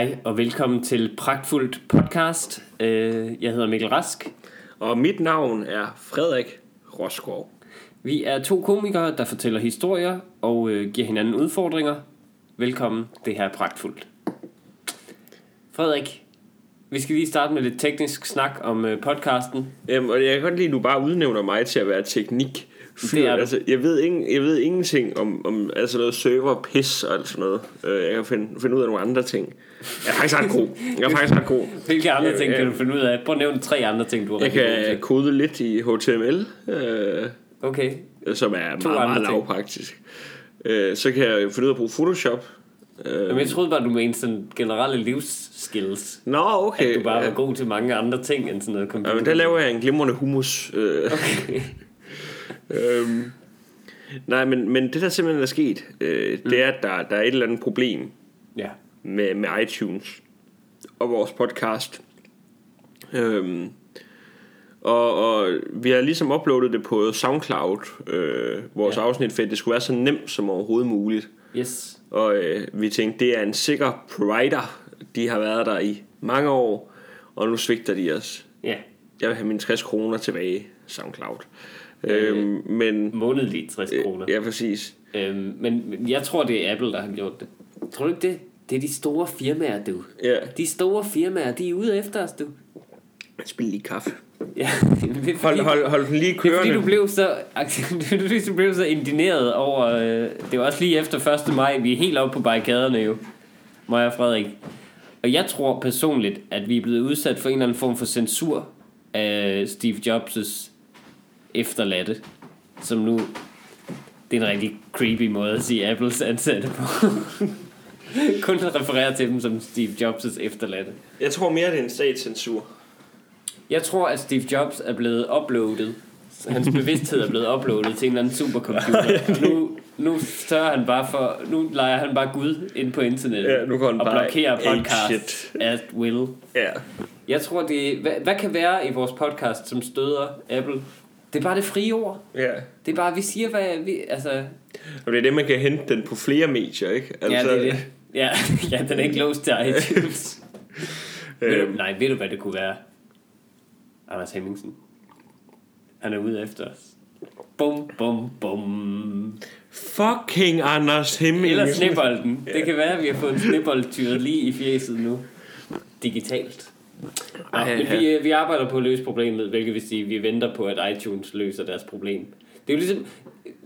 Hej og velkommen til Pragtfuldt podcast. Øh, Jeg hedder Mikkel Rask. Og mit navn er Frederik Roskov. Vi er to komikere, der fortæller historier og øh, giver hinanden udfordringer. Velkommen, det her er Pragtfuldt. Frederik, vi skal lige starte med lidt teknisk snak om øh, podcasten. Øhm, og jeg kan godt lide, at du bare udnævner mig til at være teknik. Det er du. altså, jeg, ved ingen, jeg ved ingenting om, om altså noget server, pis og alt sådan noget. Jeg kan finde, finde ud af nogle andre ting. Jeg er faktisk ret god. Jeg er faktisk ret god. Hvilke andre Ja, ting kan du finde ud af? Prøv at nævne tre andre ting, du er Jeg kan kode lidt i HTML, øh, Okay, som er meget, andre meget ting. lavpraktisk. Øh, så kan jeg finde ud af at bruge Photoshop. Øh, Jamen, jeg troede bare, du mente sådan generelle livsskills. Nå, okay. At du bare ja. var god til mange andre ting end sådan noget computer. Ja, men der laver jeg en glimrende hummus. Øh, Okay. Øhm, nej, men, men det der simpelthen er sket, øh, Mm. det er, at der, der er et eller andet problem Ja. Med, med iTunes og vores podcast. Øhm, og, og vi har ligesom uploadet det på SoundCloud, øh, vores Ja. afsnit, for det skulle være så nemt som overhovedet muligt. Yes. Og øh, vi tænkte, det er en sikker provider. De har været der i mange år, og nu svigter de os. Ja. Jeg vil have mine 60 kroner tilbage, SoundCloud. Øh, Øhm, men Månedligt 60 kroner. Ja, præcis. Men men jeg tror, det er Apple, der har gjort det. Tror du ikke det? Det er de store firmaer, du. Ja, De store firmaer, de er ude efter os, du. spil lige kaffe. Ja, det er fordi, Hold, hold, hold den lige Det er fordi, kørende. du blev så, du blev så indineret over... Øh, det var også lige efter 1. maj. Vi er helt oppe på barrikaderne jo. Mig og Frederik. Og jeg tror personligt, at vi er blevet udsat for en eller anden form for censur af Steve Jobs' efterladte. Som nu... Det er en rigtig creepy måde at sige Apples ansatte på. Kun at referere til dem som Steve Jobs' efterladte. Jeg tror mere, det er en statscensur. Jeg tror, at Steve Jobs er blevet uploadet. Hans bevidsthed er blevet uploadet til en eller anden supercomputer. Og nu, nu sørger han bare for... Nu leger han bare Gud ind på internettet. Ja, nu går han og bare blokerer podcast at will. Ja. Jeg tror, det hvad, hvad kan være i vores podcast, som støder Apple? Det er bare det frie ord. Ja. Det er bare, vi siger, hvad vi... Altså, Og det er det, man kan hente den på flere medier, ikke? Altså, ja, det er det. Ja, ja, den er ikke låst til iTunes. Øhm, nej, ved du, hvad det kunne være? Anders Hemmingsen. Han er ude efter os. Bum, bum, bum. fucking Anders Hemming. Eller snebolden. Det kan være, at vi har fået en snebold tyret lige i fjeset nu. Digitalt. Nå, Ej, men ja. vi, øh, vi arbejder på at løse problemet, hvilket vil sige, at vi venter på, at iTunes løser deres problem. Det er jo ligesom,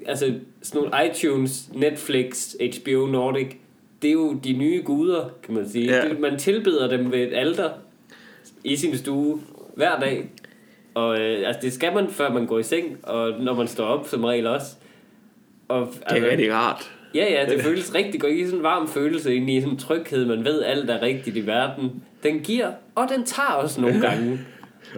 altså sådan nogle iTunes, Netflix, HBO Nordic, det er jo de nye guder, kan man sige. Ja. Det, man tilbeder dem ved et alter i sin stue hver dag. Og øh, altså, det skal man, før man går i seng, og når man står op som regel også. Og, Det er rigtig rart. Ja, ja, det føles rigtig godt. I sådan en varm følelse ind i sådan en tryghed. Man ved, alt er rigtigt i verden. Den giver, og den tager også nogle gange.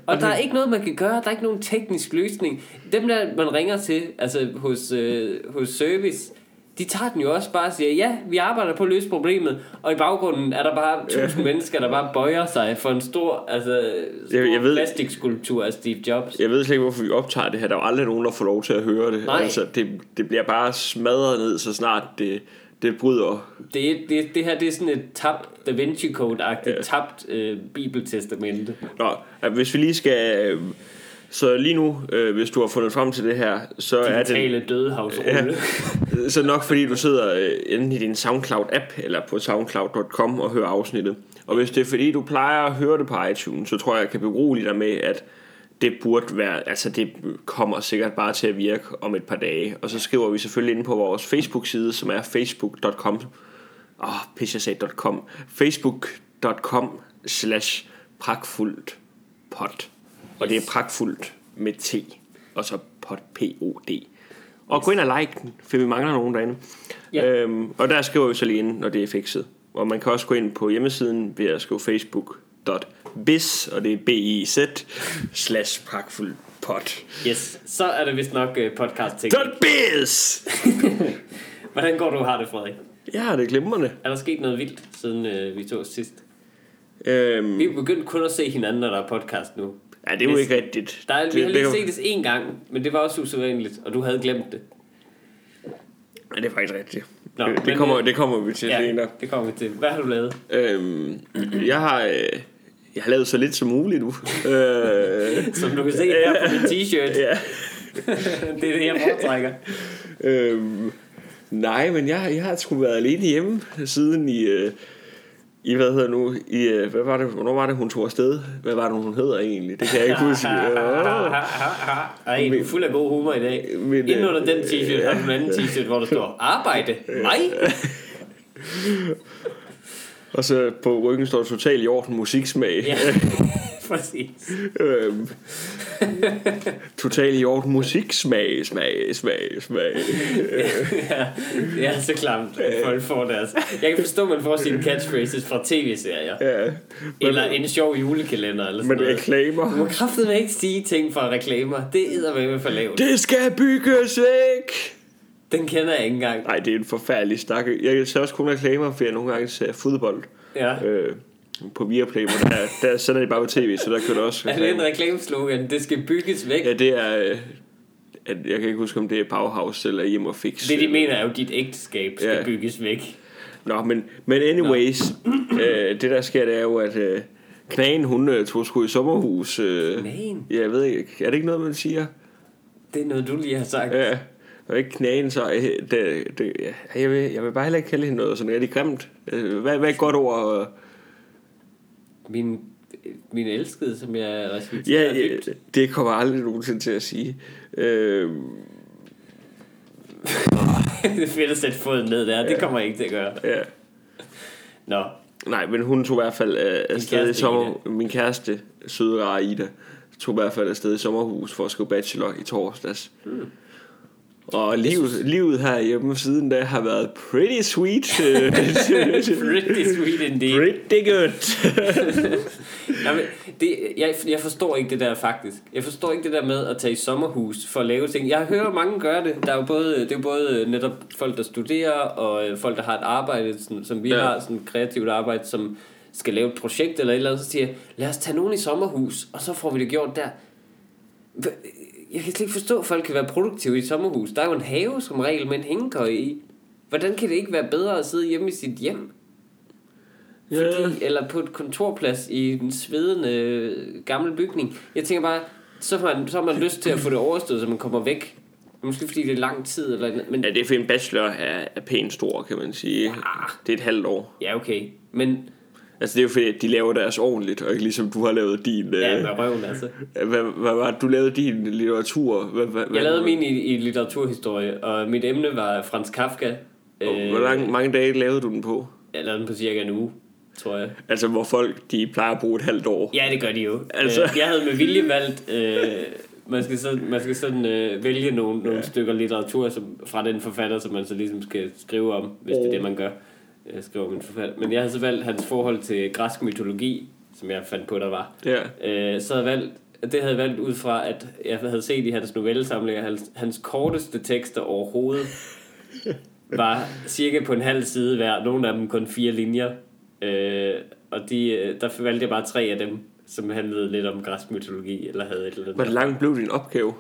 Og der er ikke noget, man kan gøre. Der er ikke nogen teknisk løsning. Dem, der man ringer til altså hos, øh, hos service, de tager den jo også bare og siger, ja, vi arbejder på at løse problemet. Og i baggrunden er der bare tusind mennesker, der bare bøjer sig for en stor, altså, stor Jeg- jeg ved- plastikskulptur af Steve Jobs. Jeg ved slet ikke, hvorfor vi optager det her. Der er jo aldrig nogen, der får lov til at høre det. Nej. Altså, det, det bliver bare smadret ned, så snart det, det bryder. Det, det, det her det er sådan et tabt Da Vinci Code-agtigt, Ja. tabt øh, bibeltestamente. Nå, hvis vi lige skal... øh, Så lige nu, øh, hvis du har fundet frem til det her, så er det... Digitale dødehavsrulle. Så nok fordi du sidder øh, enten i din SoundCloud-app eller på soundcloud.com og hører afsnittet. Og hvis det er fordi, du plejer at høre det på iTunes, så tror jeg, jeg kan berolige dig med, at det burde være, altså det kommer sikkert bare til at virke om et par dage. Og så skriver vi selvfølgelig inde på vores Facebook-side, som er facebook.com. Åh, oh, pis jeg sagde .com. Facebook.com slash pragtfuldt pot. Og det er pragtfuldt med T, og så pot, P-O-D. Og gå ind og like den, for vi mangler nogen derinde. Ja. Øhm, og der skriver vi så lige ind, når det er fikset. Og man kan også gå ind på hjemmesiden ved at skrive facebook.biz, og det er b-i-z, slash pragtfuld pot. Yes, så er det vist nok uh, podcast ting. Dot biz! Hvordan går du har det, Frederik? Ja, det er glimrende. Er der sket noget vildt, siden uh, vi tog os sidst? Øhm, Vi er begyndt kun at se hinanden, når der er podcast nu. Ja, det er jo ikke rigtigt. Der er, det, vi har lige det, set det én gang, men det var også usædvanligt, og du havde glemt det. Ja, det er faktisk rigtigt. Nå, det, det, kommer, øh, det kommer vi til Ja, senere. det kommer vi til. Hvad har du lavet? Øhm, jeg har... Øh, jeg har lavet så lidt som muligt nu. øh, Som du kan se her på min t-shirt. ja. det er det, jeg foretrækker. Øhm, nej, men jeg, jeg har sgu været alene hjemme siden i... Øh, i hvad hedder nu? I øh, hvad var det? Hvornår var det hun tog afsted? Hvad var det hun hedder egentlig? Det kan jeg ikke huske. Øh, Ej, du er fuld af god humor i dag. Men, Inden under øh, den t-shirt har du en anden t-shirt, hvor der står arbejde. Mig? og så på ryggen står total i orden musiksmag. Ja, præcis. øhm, total i orden musiksmag smag smag smag ja, det er så klamt, at folk får deres... Jeg kan forstå, at man får sine catchphrases fra tv-serier. ja Eller en sjov julekalender, eller sådan men noget. Du reklamer må kraftedeme ikke sige ting fra reklamer. Det er med for lavt. det skal bygges væk Den kender jeg ikke engang. Nej, det er en forfærdelig stak. Jeg ser også kun reklamer, for jeg nogle gange ser fodbold Ja. øh, på Viaplay, hvor der, der sender de bare på tv, så der kører der også Er det en reklameslogan? Det skal bygges væk. Ja, det er... Øh, at, jeg kan ikke huske, om det er Bauhaus eller Hjem og Fix. Det de mener er jo, at dit ægteskab skal Ja. bygges væk. Nå, men, men anyways, øh, det der sker, det er jo, at øh, Knagen, hun øh, tog sgu i sommerhus. Øh, Knagen? Ja, jeg ved ikke, er det ikke noget, man siger? Det er noget, du lige har sagt. Ja, og ikke Knagen, så øh, det, det, ja, jeg, vil, jeg vil bare heller ikke kalde hende noget sådan rigtig grimt. Øh, Hvad, hvad er et godt ord? øh? Min, min elskede, som jeg respekterer Ja, ja, det kommer jeg aldrig nogensinde til at sige. Øh, det er fedt at sætte foden ned der. Det kommer jeg ikke til at gøre. ja. Nå, Nej, men hun tog i hvert fald øh, afsted i sommer... Min kæreste, søde rare Ida, tog i hvert fald afsted i sommerhus for at skrive bachelor i torsdags. Hmm. Og livet, livet her hjemme siden da har været pretty sweet. øh, pretty sweet indeed. pretty good. Jamen, det, jeg, jeg forstår ikke det der faktisk. Jeg forstår ikke det der med at tage i sommerhus for at lave ting. Jeg hører mange gøre det. Der er jo både, det er jo både netop folk, der studerer, og øh, folk, der har et arbejde, sådan, som vi ja. har, sådan et kreativt arbejde, som skal lave et projekt eller et eller andet, så siger jeg, lad os tage nogen i sommerhus, og så får vi det gjort der. Jeg kan slet ikke forstå, at folk kan være produktive i et sommerhus. Der er jo en have som regel med en hængekøj i. Hvordan kan det ikke være bedre at sidde hjemme i sit hjem? Fordi, eller på et kontorplads i en svedende øh, gammel bygning. Jeg tænker bare, så har man, så har man lyst til at få det overstået, så man kommer væk. Måske fordi det er lang tid, eller, men Ja, det er for en bachelor er, er pænt stor, kan man sige. Det er et halvt år. ja, okay. Men Altså det er jo fordi, at de laver deres ordentligt, og ikke ligesom du har lavet din... ja, øh, med røven altså. hvad, hvad var det? Du lavede din litteratur. Hvad, hvad, Jeg lavede min i, i litteraturhistorie, og mit emne var Frans Kafka. Øh, Hvor lang, mange dage lavede du den på? Jeg lavede den på cirka en uge, tror jeg. Altså, hvor folk, de plejer at bruge et halvt år. Ja, det gør de jo. Altså. Altså. Jeg havde med vilje valgt... Øh, man skal sådan, man skal sådan øh, vælge nogle, nogle stykker litteratur som, fra den forfatter, som man så ligesom skal skrive om, hvis det er det, man gør. Jeg skriver om en forfatter. Men jeg havde så valgt hans forhold til græsk mytologi, som jeg fandt på, der var. Ja. Øh, så havde jeg valgt, det havde jeg valgt ud fra, at jeg havde set i hans novellesamlinger, hans, hans korteste tekster overhovedet var cirka på en halv side hver. Nogle af dem kun fire linjer. Øh, og de, øh, der valgte jeg bare tre af dem, som handlede lidt om græsk mytologi, eller havde et eller andet. Hvor lang blev din opgave?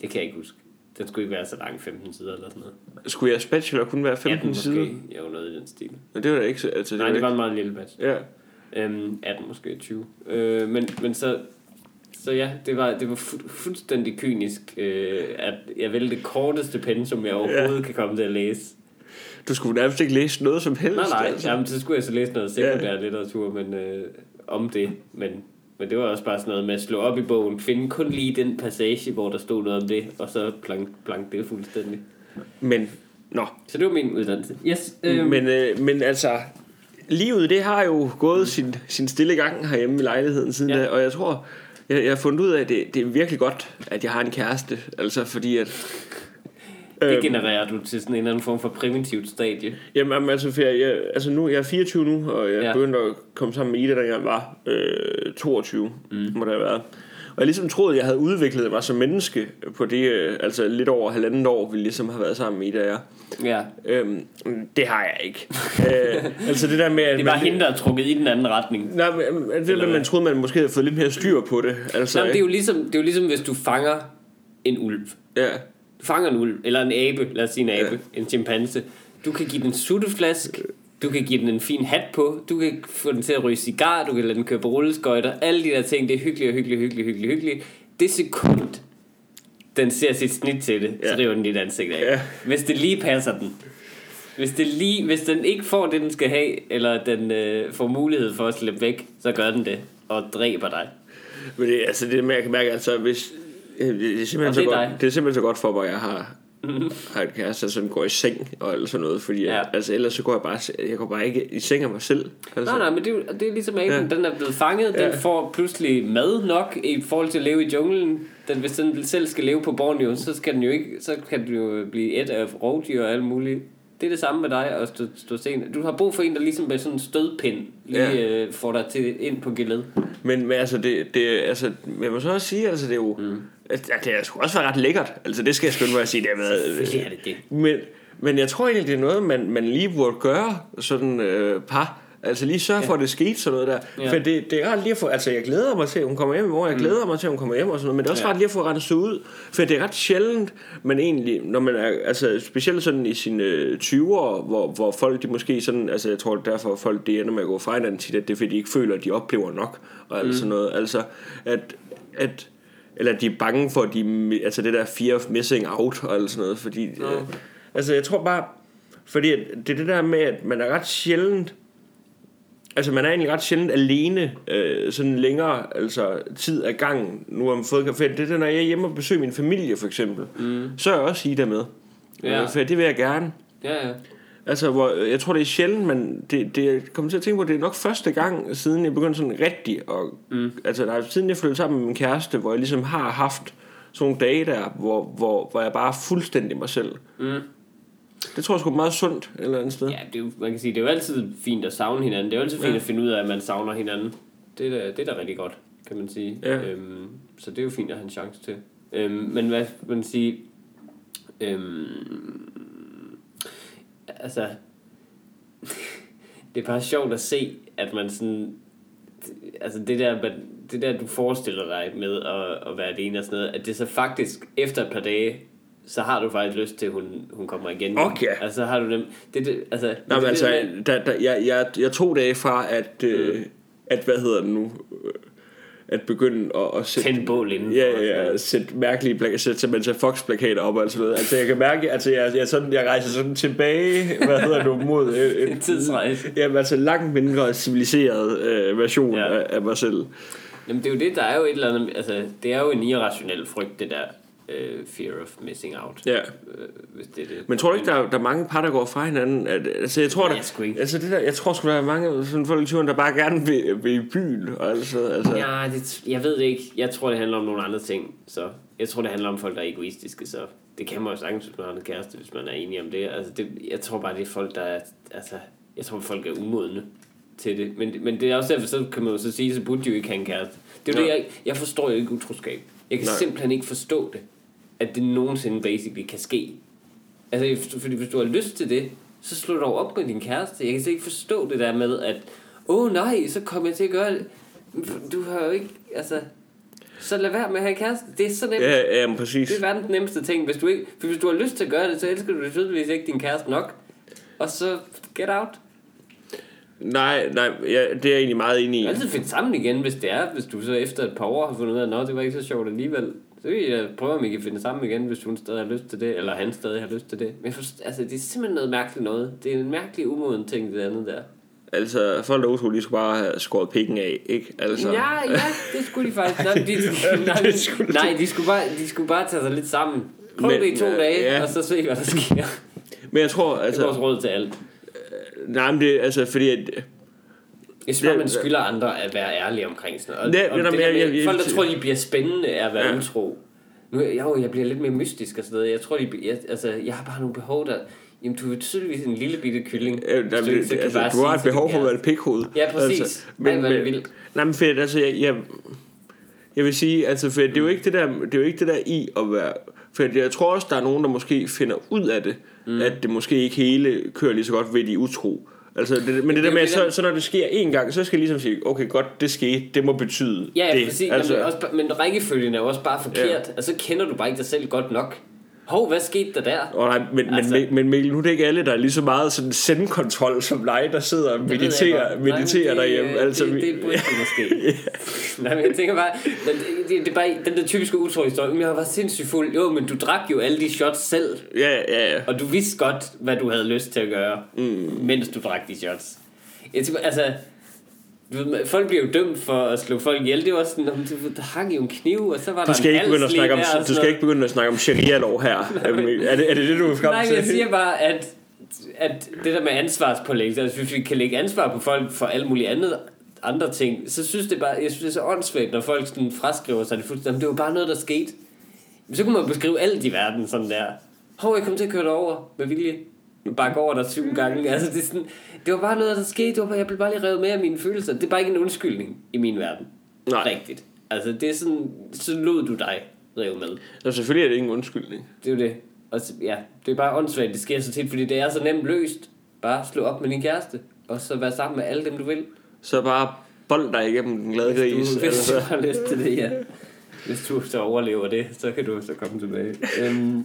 Det kan jeg ikke huske. Den skulle ikke være så lang, 15 sider eller sådan noget. Skulle jeres bachelor kun være 15 18 sider? måske. Jo, noget i den stil. Men det var da ikke så... Altså, Nej, var det var ikke- en meget lille batch. Ja. Øhm, 18 måske 20. Øh, men, men så, så ja, det var, det var fu- fuldstændig kynisk, øh, at jeg vælge det korteste pensum, jeg overhovedet ja. kan komme til at læse. Du skulle nærmest ikke læse noget som helst. Nej, nej, Altså. jamen, så skulle jeg så læse noget sekundær litteratur men, øh, om det, men, men det var også bare sådan noget med at slå op i bogen, finde kun lige den passage, hvor der stod noget om det, og så plank, plank det fuldstændig. Men, nå. Så det var min uddannelse. Yes, øh, Men, øh, men altså, livet det har jo gået sin, sin stille gang herhjemme i lejligheden siden Ja. da, og jeg tror, jeg, jeg har fundet ud af, at det, det er virkelig godt, at jeg har en kæreste. Altså fordi at... det øhm, genererer du til sådan en eller anden form for primitivt stadie. Jamen, jamen, altså, for jeg, jeg, altså nu, jeg er 24 nu, og jeg Ja. begyndte at komme sammen med Ida, dengang jeg var øh, 22, mm. må det have været. Og jeg ligesom troede, at jeg havde udviklet mig som menneske på det, øh, altså lidt over halvanden år, vi ligesom har været sammen med Ida og jeg. Ja, Øhm, det har jeg ikke. øh, altså det der med, at det var man, hende, der er trukket i den anden retning. Nej, men det der med, hvad? man troede, man måske havde fået lidt mere styr på det. Altså, Nå, men det, er jo ligesom, det er jo ligesom, hvis du fanger en ulv. ja. Fanger en ulv, eller en abe, lad os sige en abe, ja. en chimpanse. Du kan give den en sutteflask, du kan give den en fin hat på, du kan få den til at ryge cigar, du kan lade den køre på rulleskøjter. Alle de der ting, det er hyggeligt og hyggeligt, hyggeligt, hyggeligt, hyggeligt. Det sekund, den ser sit snit til det, ja. så river den dit ansigt af. Ja. Hvis det lige passer den. Hvis, det lige, hvis den ikke får det, den skal have, eller den øh, får mulighed for at slippe væk, så gør den det og dræber dig. Men det, altså det jeg kan mærke, altså hvis... øh, Det er, simpelthen Og så det er godt, det er simpelthen så godt for mig, at jeg har, har et kæreste, som går i seng og alt sådan noget, fordi Ja. ja. altså, ellers så går jeg bare, jeg går bare ikke i seng af mig selv. Altså, Nej, nej, men det, er det er ligesom aben. Ja. Den er blevet fanget. Den Ja. får pludselig mad nok i forhold til at leve i junglen. Den, hvis den selv skal leve på Borneo, så, skal den jo ikke, så kan den jo blive et af rovdyr og alt muligt. Det er det samme med dig at stå, stå sen. Du har brug for en, der ligesom med sådan en stødpind lige Ja. øh, får dig til, ind på geled. Men, men altså, det, det, altså, men jeg må så også sige, altså, det er jo, mm. At det har sgu også været ret lækkert. Altså, det skal jeg skynde mig at sige, det har været, Selvfølgelig er det det. Men, men jeg tror egentlig, det er noget, man, man lige burde gøre, sådan øh, par. Altså lige sørge for, at det skete sådan noget der. Ja. Ja. For det, det er rart lige at få... Altså jeg glæder mig til, at hun kommer hjem i morgen. Jeg glæder mig til, at hun kommer hjem og sådan noget. Men det er også Ja. ja. rart lige at få renset ud. For det er ret sjældent, man egentlig... Når man er, altså specielt sådan i sine øh, 20'ere, hvor, hvor folk de måske sådan... Altså jeg tror derfor, folk det ender med at gå fra hinanden tit, at det er fordi, de ikke føler, at de oplever nok. Og alt sådan noget. Altså at... at eller de er bange for, de, altså det der fear of missing out og sådan noget, fordi, Nå. øh, altså jeg tror bare, fordi det er det der med, at man er ret sjældent, altså man er egentlig ret sjældent alene, øh, sådan længere altså, tid af gangen, nu har man fået kaffe. Det er det, når jeg er hjemme og besøger min familie for eksempel, mm. så er jeg også Ida med. Ja. Ja. For det vil jeg gerne. Ja, ja. Altså, hvor, jeg tror, det er sjældent, men det, det jeg kommer til at tænke på, det er nok første gang, siden jeg begyndte sådan rigtig, og, mm. altså nej, siden jeg flyttede sammen med min kæreste, hvor jeg ligesom har haft sådan nogle dage der, hvor, hvor, hvor jeg bare er fuldstændig mig selv. Mm. Det tror jeg sgu er meget sundt, et eller andet sted. Ja, det er jo, man kan sige, det er jo altid fint at savne hinanden. Det er jo altid fint Ja. at finde ud af, at man savner hinanden. Det er da, det er da rigtig godt, kan man sige. Ja. Øhm, så det er jo fint at have en chance til. Øhm, men hvad man sige... Øhm, altså... det er bare sjovt at se, at man sådan... Altså det der, man- det der du forestiller dig med at, at være alene og sådan noget, at det så faktisk efter et par dage, så har du faktisk lyst til, at hun, hun kommer igen. Okay. Altså har du dem... Det, det, altså, Nå, det, men det altså, der der, der, jeg, jeg, jeg tog dage fra, at, øh, Mm. at hvad hedder det nu, at begynde at, at sætte... Tænde bål indenfor Ja, ja, ja, sætte mærkelige plakater, sætte simpelthen Fox-plakater op og alt sådan noget. Altså, jeg kan mærke, altså, jeg, jeg, sådan, jeg rejser sådan tilbage, hvad hedder du, mod en, En tidsrejse. Jamen, altså, langt mindre civiliseret øh, version Ja. ja. af, af mig selv. Jamen det er jo det, der er jo et eller andet, altså det er jo en irrationel frygt, det der uh, fear of missing out. Ja. Øh, hvis det er det. Men tror du ikke, der er, der er mange par, der går fra hinanden? At, altså, jeg tror, Nej, der, jeg altså, det der, jeg tror sgu, der er mange sådan folk i turen, der bare gerne vil, vil i byen. Og altså, altså, Ja, det, jeg ved det ikke. Jeg tror, det handler om nogle andre ting. Så jeg tror, det handler om folk, der er egoistiske. Så det kan man jo sagtens, hvis man har en kæreste, hvis man er enig om det. Altså, det, jeg tror bare, det er folk, der er... Altså, jeg tror, folk er umodne til det. Men, men det er også derfor, så kan man jo så sige, så burde de jo ikke have en kæreste. Det er jo Ja. det, jeg, jeg forstår jo ikke utroskab. Jeg kan Nej. simpelthen ikke forstå det, at det nogensinde basically kan ske. Altså, fordi hvis du har lyst til det, så slå dog op med din kæreste. Jeg kan slet ikke forstå det der med, at åh oh, nej, så kommer jeg til at gøre det. Du har jo ikke, altså... Så lad være med at have kæreste. Det er så nemt. ja, ja, men præcis. Det er verdens nemmeste ting. Hvis du, ikke, for hvis du har lyst til at gøre det, så elsker du det tydeligvis ikke din kæreste nok. Og så get out. Nej, nej, ja, det er jeg egentlig meget enig Du i. kan altid finde sammen igen, hvis det er. Hvis du så efter et par år har fundet ud af, at det var ikke så sjovt alligevel. Så vil jeg prøve, om I kan finde sammen igen, hvis hun stadig har lyst til det, eller han stadig har lyst til det. Men jeg forstår, altså, det er simpelthen noget mærkeligt noget. Det er en mærkelig umoden ting, det andet der. Altså, folk der er utro, de skulle bare have skåret pikken af, ikke? Altså, Ja, ja, det skulle de faktisk. Nej, de, nej, Det skulle nej de, skulle bare, de skulle bare tage sig lidt sammen. Prøv Men, det i to øh, dage, ja. og så se, hvad der sker. Men jeg tror, Det er altså... vores råd til alt. Nej, men det, altså, fordi at, Jeg synes Ja, man skylder andre at være ærlige omkring sådan noget. Ja, Og, det og med, jeg- jeg- folk, der tror, de bliver spændende af at være Ja. utro. Nu, jo, jeg bliver lidt mere mystisk og sådan noget. Jeg tror, de, jeg, altså, jeg har bare nogle behov, der... Jamen, du er tydeligvis en lille bitte kylling. øh, der, Så- det, altså, du har et behov for at være et pikhoved. Ja, præcis. Altså, Ej, hvor er det vildt. Nej, men fedt, altså, jeg, jeg, jeg vil sige, altså, for det er jo ikke det der, det er jo ikke det der i at være, for jeg tror også, der er nogen, der måske finder ud af det, mm. at det måske ikke hele kører lige så godt ved de utro. Altså, det, men det, det der er med, det, så, så når det sker en gang, så skal jeg ligesom sige, okay, godt, det skete, det må betyde Ja, ja det. præcis. Altså, Jamen, også, men rækkefølgen er jo også bare forkert. Ja. Altså, så kender du bare ikke dig selv godt nok. Hov, hvad skete der der? Oh, nej, men, Altså- men, men Mikkel, nu er det ikke alle, der er lige så meget sådan sendkontrol som dig, der sidder og mediterer. Nej, mediterer det, derhjemme. Altså, det, det burde du måske. Nej, men jeg tænker bare, det, det, det er bare den der typiske utro historie. Men jeg var sindssygt fuld. Jo, men du drak jo alle de shots selv. ja, ja, ja. Og du vidste godt, hvad du havde lyst til at gøre, mm. mens du drak de shots. Jeg tænker, altså, folk bliver jo dømt for at slå folk ihjel. Det var sådan, "Nå, men du der hang jo en kniv, og så var Du der skal, en ikke begynde at snakke om, der, du skal ikke begynde at snakke om sharia-lov her. er, det, er, det, er det det, du er frem Nej, til? jeg siger bare, at, at det der med ansvarspålæggelse, altså hvis vi kan lægge ansvar på folk for alt muligt andet, andre ting, så synes det bare, jeg synes det er så åndssvagt, når folk sådan fraskriver sig det fuldstændig. Det var bare noget, der skete. Men så kunne man beskrive alt i verden sådan der. Hov, jeg kom til at køre dig over med vilje. Går over der syv gange. Altså, det, er sådan, det var bare noget, der skete. Det var bare, jeg blev bare lige revet med af mine følelser. Det er bare ikke en undskyldning i min verden. Nej. Rigtigt. Altså, det er sådan, så lod du dig revet med. Altså, selvfølgelig er det ingen undskyldning. Det er jo det. Og så, ja, det er bare åndssvagt, det sker så tit, fordi det er så nemt løst. Bare slå op med din kæreste, og så være sammen med alle dem, du vil. Så bare bold dig igennem den glade gris. Du, hvis altså. du har lyst til det, ja. Hvis du så overlever det, så kan du så komme tilbage. Øhm,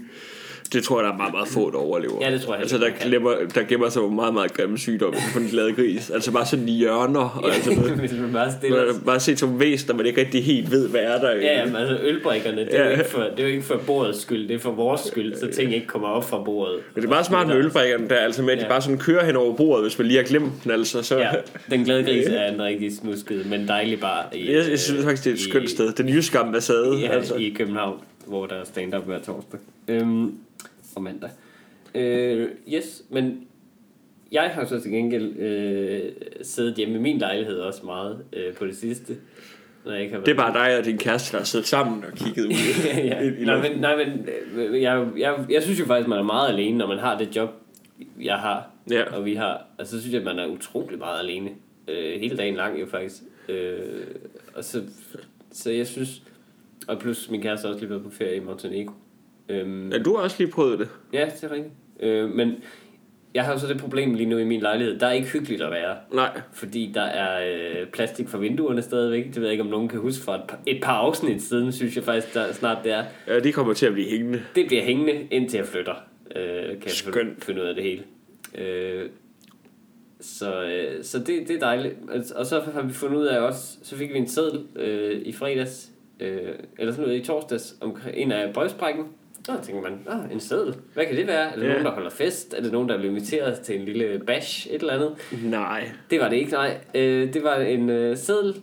Det tror jeg, der er meget, meget få, der overlever. Ja, det tror jeg Altså, der, glemmer, der gemmer sig jo meget, meget grimme sygdomme på den glade gris. Altså bare sådan hjørner. Og altså, noget. hvis man bare stiller... Man bare set som væsener, man ikke rigtig helt ved, hvad er der. Ja, jamen, altså ølbrikkerne, det er, Ja. ikke for, det er jo ikke for bordets skyld, det er for vores skyld, så ting ikke kommer op fra bordet. Men det er meget smart med ølbrikkerne der, altså med, at de Ja. bare sådan kører hen over bordet, hvis man lige har glemt den, altså. Så, Ja, den glade gris er en rigtig snusket, men dejlig bar. I, Jeg, jeg synes faktisk, det er et i- skønt sted. Den jyske ambassade. Ja, altså. i København, hvor der er stand-up hver torsdag. Øhm, og mandag. Øh, yes, men jeg har så til gengæld øh, siddet hjemme i min lejlighed også meget øh, på det sidste. Når jeg ikke har Det er bare dig og din kæreste, der har siddet sammen og kigget ud. ja. i- i nej, men, nej, men øh, jeg, jeg, jeg synes jo faktisk, man er meget alene, når man har det job, jeg har. Ja. Og vi har. Altså, så synes jeg, at man er utrolig meget alene. Øh, hele dagen lang jo faktisk. Øh, og så, så jeg synes... Og plus min kæreste har også lige været på ferie i Montenegro. Øhm, Ja, du har også lige prøvet det. ja, det er rigtigt. Øh, men jeg har jo så det problem lige nu i min lejlighed. Der er ikke hyggeligt at være. Nej. Fordi der er øh, plastik for vinduerne stadigvæk. Det ved jeg ikke, om nogen kan huske fra et par, et par afsnit siden, synes jeg faktisk, der snart det er. Ja, de kommer til at blive hængende. Det bliver hængende, indtil jeg flytter. Øh, kan jeg Skønt. finde- finde ud af det hele. Øh, så øh, så det, det er dejligt. Altså, Og så har vi fundet ud af også, så fik vi en seddel øh, i fredags, øh, eller sådan noget i torsdags, omkring en af brevsprækken. Så tænker man, ah, en seddel, hvad kan det være? Er det Ja. nogen, der holder fest? Er det nogen, der bliver inviteret til en lille bash, et eller andet? Nej. Det var det ikke, nej. Øh, det var en øh, seddel,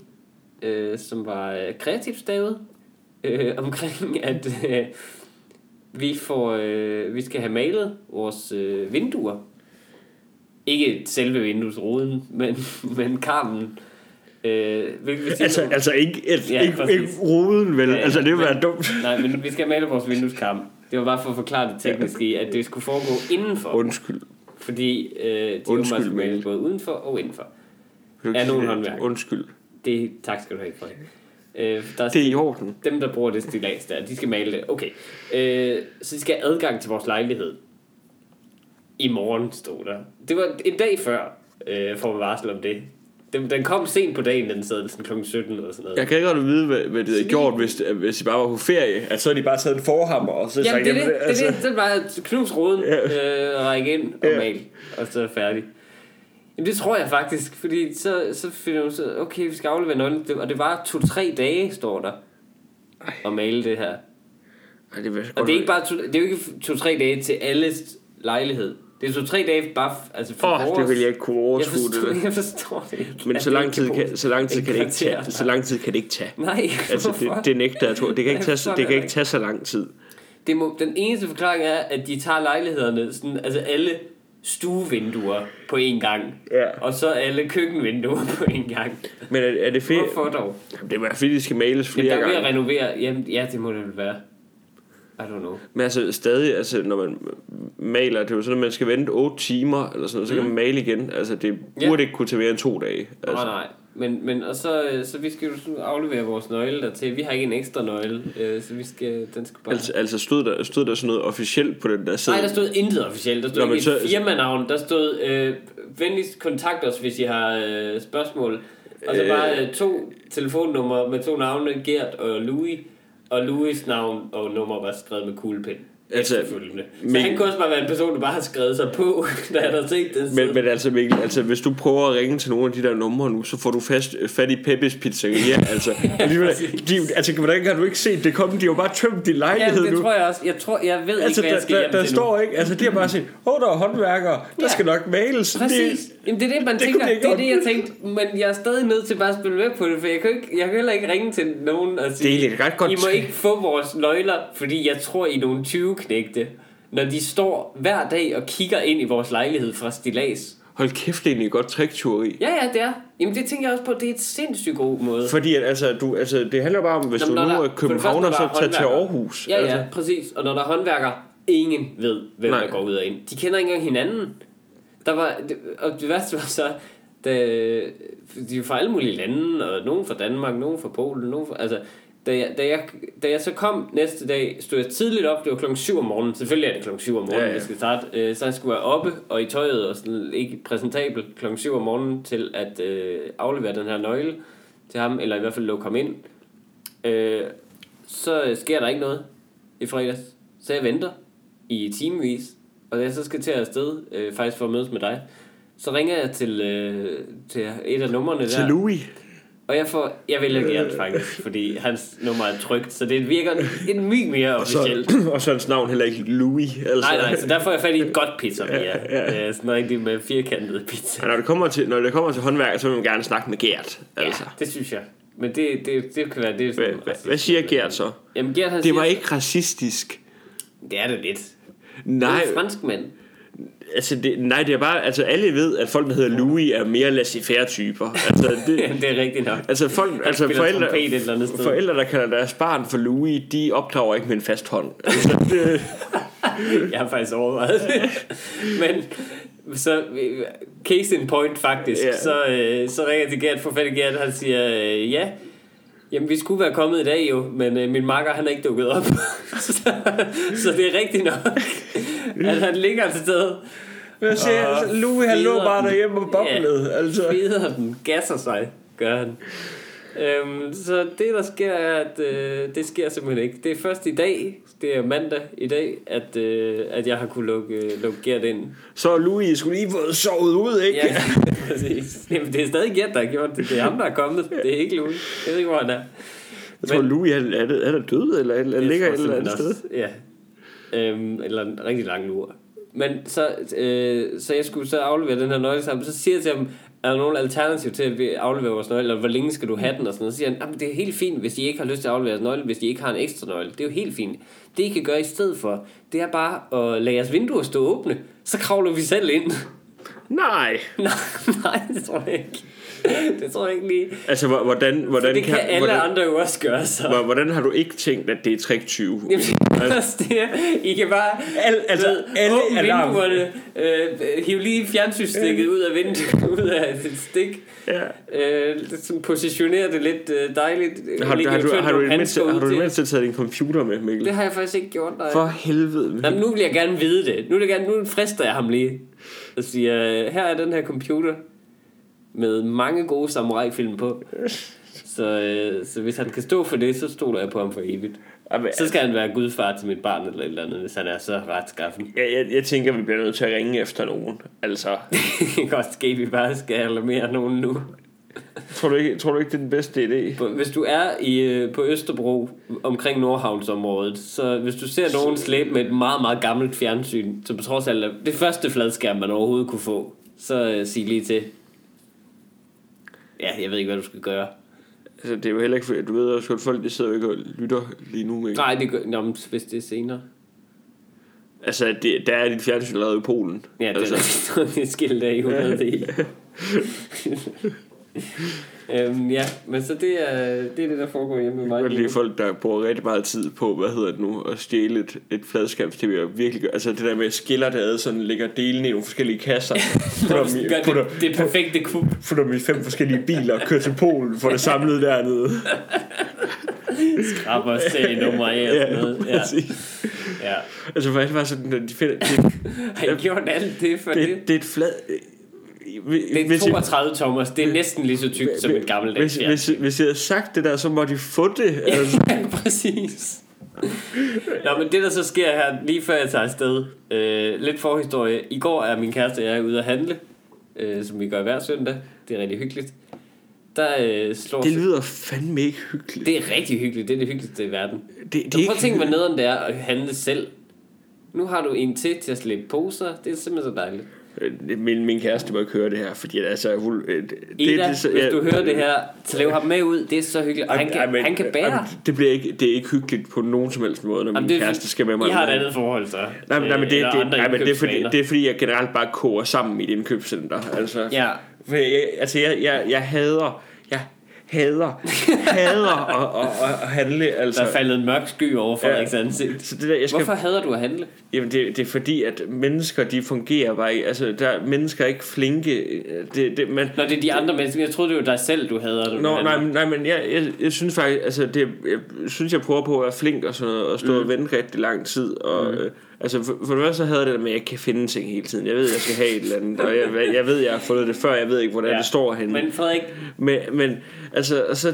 øh, som var øh, kreativt stavet, øh, omkring at øh, vi, får, øh, vi skal have malet vores øh, vinduer. Ikke selve vinduesruden, men, men karmen. Øh, hvilket vil sige Altså, altså ikke, et, Ja, ikke, præcis. ikke ruden, vel? Ja, Ja, altså, det ville være dumt. Nej, men vi skal male vores vindueskarm. Det var bare for at forklare det teknisk i, at det skulle foregå indenfor. Undskyld. Fordi øh, de Undskyld, Undskyld, skulle male både udenfor og indenfor. Er nogen håndværk? Undskyld. Det, tak skal du have for. Øh, der er Det er i orden. dem, der bruger det stilas der, de skal male det. Okay. Øh, så de skal have adgang til vores lejlighed. I morgen, stod der. Det var en dag før, øh, får man varsel om det. Den, den kom sent på dagen, den sad sådan kl. 17 eller sådan noget. Jeg kan ikke godt vide, hvad, hvad det havde gjort, hvis, hvis de bare var på ferie. At så havde de bare taget en forhammer, og så Jamen, det er det. Det, altså, det. Den var knus ruden, Ja. øh, række ind og Ja. mal, og så er færdig. Jamen, det tror jeg faktisk, fordi så, så finder du så, okay, vi skal aflevere nøglen, Det- og det var to-tre dage, står der, at male det her. Ej, det, Og det er, ikke bare to, det er jo ikke to-tre dage til alles lejlighed. Det er to-tre dage bare altså for vores. det vil jeg ikke kunne jeg overskue forstår, det. jeg forstår det ikke. Men så det lang tid kan, så lang tid kan det ikke tage. Så lang tid kan det ikke tage. Nej, Altså, hvorfor? det, det nægter jeg, tror. Det kan ikke Jeg tage, det det kan ikke tage så lang tid. Det må, den eneste forklaring er, at de tager lejlighederne, sådan, altså alle stuevinduer på én gang. Ja. Og så alle køkkenvinduer på én gang. Men er, er det fedt? Hvorfor dog? Jamen, det være fordi, de skal males Jamen, flere der er ved at gange. renovere. Jamen, ja, det må det vel være. I don't know. Men altså stadig, altså, når man maler, det er jo sådan, at man skal vente 8 timer, eller sådan så kan man male igen. Altså, det burde ikke kunne tage mere end to dage. Altså. Oh, nej. Men, men og så, øh, så vi skal jo aflevere vores nøgle dertil. Vi har ikke en ekstra nøgle, øh, så vi skal, den skal bare... Altså, altså stod, der, stod der sådan noget officielt på den der side? Nej, der stod intet officielt. Der stod Nå, ikke et så- firmanavn. Der stod, øh, venligst kontakt os, hvis I har øh, spørgsmål. Og så Øh. bare øh, to telefonnumre med to navne, Gert og Louis. Og Louis navn og nummer var skrevet med kuglepen. Altså, efterfølgende. Så men- han kunne også bare være en person, der bare har skrevet sig på, da han har set det. Men, men altså, Mikkel, altså, hvis du prøver at ringe til nogle af de der numre nu, så får du fast, fat i Peppes Pizzeria. altså, de, altså, hvordan har du ikke set det komme? De har jo bare tømt din ja, lejlighed det nu. tror jeg også. Jeg, tror, jeg ved Altså, ikke, hvad jeg der, skal der, hjem der står ikke, altså de har bare sagt, åh, der er håndværkere, der Ja. skal nok males. Præcis. Jamen, det er det, man det tænker. kunne de ikke Det er det, jeg tænkte. Men jeg er stadig nødt til bare at spille med på det, for jeg kan, ikke, jeg kan heller ikke ringe til nogen og sige, Det er lidt ret godt. I må ikke få vores nøgler, fordi jeg tror, I er nogle 20 knægte. Når de står hver dag og kigger ind i vores lejlighed fra stilas. Hold kæft, det er egentlig godt trikteori. Ja, ja, det er. Jamen, det tænker jeg også på. Det er et sindssygt god måde. Fordi at, altså, du, altså, det handler bare om, hvis Nå, du nu er københavner, så når der er tag til. Aarhus. Ja, altså. ja, præcis. Og når der er håndværkere, ingen ved, hvem Nej. der går ud og ind. De kender ikke engang hinanden. Der var, og det værste var så, da, de er fra alle mulige lande, og nogen fra Danmark, nogen fra Polen, nogen fra, altså, da jeg, da, jeg, da jeg så kom næste dag, stod jeg tidligt op, det var klokken 7 om morgenen, selvfølgelig er det klokken 7 om morgenen, Ja, ja, vi skal starte, øh, så jeg skulle være oppe og i tøjet og sådan, ikke præsentabel klokken 7 om morgenen til at øh, aflevere den her nøgle til ham, eller i hvert fald lukke ham ind. Øh, så øh, sker der ikke noget i fredags. Så jeg venter i timevis, og da jeg så skal til afsted, øh, faktisk for at mødes med dig, så ringer jeg til, øh, til et af numrene Til der, Louis. Og jeg får, jeg vælger Gert faktisk, fordi hans nummer er trygt, så det virker en, en my mere Og så, officielt. og så hans navn heller ikke Louis. Altså. Nej, nej, så der får jeg fat i et godt pizzeria. Ja, ja. Sådan rigtig med firkantet pizza. Og når det kommer til, når det kommer til håndværker, så vil man gerne snakke med Gert. Altså. Ja, det synes jeg. Men det, det, det kan være, det er sådan hvad, hvad siger Gert så? Jamen, Gert Det var ikke racistisk. Det er det lidt. Nej, Det er fransk mand. Altså det, nej, det er bare, altså alle ved, at folk, der hedder Louis, er mere laissez-faire typer. Altså, det, det er rigtigt nok. altså, folk, altså forældre, eller forældre, der kalder deres barn for Louis, de opdrager ikke med en fast hånd. Altså, det, Jeg har faktisk overvejet det. Men så case in point faktisk, Ja. så, øh, så ringer jeg til Gert, for fat i Gert, han siger, øh, ja, jamen vi skulle være kommet i dag jo, men øh, min makker han er ikke dukket op. så, så det er rigtigt nok, at han ligger et sted. jeg siger, Og altså, Louis, han lå bare derhjemme og boblede. Ja, Altså. feder den, gasser sig, gør han. Øhm, så det der sker er at øh, Det sker simpelthen ikke Det er først i dag Det er mandag i dag At, øh, at jeg har kunne lukke, øh, lukke Gert ind Så Louis skulle lige fået sovet ud, ikke? Ja, præcis Jamen, det er stadig Gert der har gjort det Det er ham der er kommet Det er ikke Louis Jeg ved ikke hvor han er Jeg tror, Men- Louis han, er, er, død, eller Jeg ligger et eller andet sted. Ja. Øhm, eller en rigtig lang lur. Men så, øh, så jeg skulle så aflevere den her nøgle sammen. Så siger jeg til ham, er der nogen alternativ til at vi afleverer vores nøgle, eller hvor længe skal du have den, og sådan noget. Så siger han, "Jamen, det er helt fint, hvis I ikke har lyst til at aflevere jeres nøgle, hvis I ikke har en ekstra nøgle. Det er jo helt fint. Det I kan gøre i stedet for, det er bare at lade jeres vinduer stå åbne. Så kravler vi selv ind. Nej. nej, nej, det tror jeg ikke. Det tror jeg ikke lige. Altså, hvor- hvordan, hvordan, Det kan alle hvordan, andre jo også gøre, så. hvor- hvordan har du ikke tænkt, at det er trick 20? Jamen, det er, I kan bare Al- altså, ved, alle åbne alarm. vinduerne, øh, hive lige fjernsynsstikket ud af vinduet, ud af et stik, Ja. øh, sådan positionere det lidt øh, dejligt. Har, Lægge har, du, har, du, har du ud det til. mindste taget din computer med, Mikkel? Det har jeg faktisk ikke gjort, nej. For helvede. Jamen, nu vil jeg gerne vide det. Nu, vil jeg gerne, nu frister jeg ham lige. Og siger, her er den her computer med mange gode samurai-film på. Så, øh, så hvis han kan stå for det, så stoler jeg på ham for evigt. Jamen, Så skal han være gudfar til mit barn eller et eller andet, hvis han er så retskaffen. jeg, jeg, jeg tænker, vi bliver nødt til at ringe efter nogen. Altså, det kan godt ske, vi bare skal alarmere nogen nu. tror du ikke, tror du ikke det er den bedste idé? Hvis du er i, øh, på Østerbro omkring Nordhavnsområdet, så hvis du ser nogen slæbe med et meget, meget gammelt fjernsyn, så på trods af det første fladskærm, man overhovedet kunne få, så øh, sig lige til. Ja, jeg ved ikke, hvad du skal gøre. Altså, det er jo heller ikke, du ved også godt, folk de sidder jo ikke og lytter lige nu, Mikkel. Nej, det gør, nå, men hvis det er senere. Altså, det, der er dit fjernsyn lavet i Polen. Ja, det altså, er et skilt af i 100 del. øhm, ja, men så det er, det er det, der foregår hjemme med mig. Jeg kan lige folk, der bruger rigtig meget tid på, hvad hedder det nu, at stjæle et, et fladskærms-tv og virkelig gør, altså det der med skiller det ad, sådan lægger delene i nogle forskellige kasser, putter, Gør dem i, det, putter, det perfekte kub. putter dem i fem forskellige biler og kører til Polen for det samlet dernede. Skraber serienummer af og sådan noget. Ja, præcis. ja. Altså, for det var sådan, at de finder, det, Har I gjort alt det for det? det, det er et flad... Det er 32 tommer, det er næsten lige så tykt som et gammelt hvis, hvis, hvis jeg havde sagt det der, så må de få det. Altså, Ja, præcis. Nå, men det der så sker her, lige før jeg tager afsted, øh, lidt forhistorie. I går er min kæreste og jeg ude at handle, øh, som vi gør hver søndag. Det er rigtig hyggeligt. Der øh, slår Det lyder fandme ikke hyggeligt. det er rigtig hyggeligt. Det er det hyggeligste i verden. Det, det, Det prøv at tænke, hvor nederen det er at handle selv. Nu har du en til til at slippe poser. Det er simpelthen så dejligt. Øh, Min, min kæreste må ikke høre det her, fordi altså, hun, øh, det, Ida, det, så- hvis ja, du hører det her, så lav ham med ud. Det er så hyggeligt. Og han kan, men- han kan bære. ej, men Det, bliver ikke, det er ikke hyggeligt på nogen som helst måde, når min Jamen, det kæreste skal med mig. I har et andet forhold, så. Nej, men, nej, men, det, det, nej, men det, er fordi, det er fordi, jeg generelt bare koger sammen i et indkøbscenter. Altså, Ja, For jeg, altså, jeg, jeg, jeg hader, jeg hader, hader at, at, at, at handle. Altså. der er faldet en mørk sky over Frederiks Ja. ansigt. Så det der, jeg skal, Hvorfor hader du at handle? Jamen det, det er fordi, at mennesker, de fungerer bare ikke. Altså, der er mennesker er ikke flinke. Det, det, man, Når det er de andre mennesker. Jeg troede, det var dig selv, du hader. du Nå, nej, nej, men jeg, jeg, jeg synes faktisk, altså det, jeg synes, jeg prøver på at være flink og sådan noget, og stå mm. og vente rigtig lang tid. Og, mm. Altså for, for det første så havde jeg det der med, at jeg kan finde ting hele tiden. Jeg ved, jeg skal have et eller andet, og jeg, jeg ved, jeg har fundet det før, jeg ved ikke, hvordan ja. det står henne. Men Frederik, Men, men altså, altså,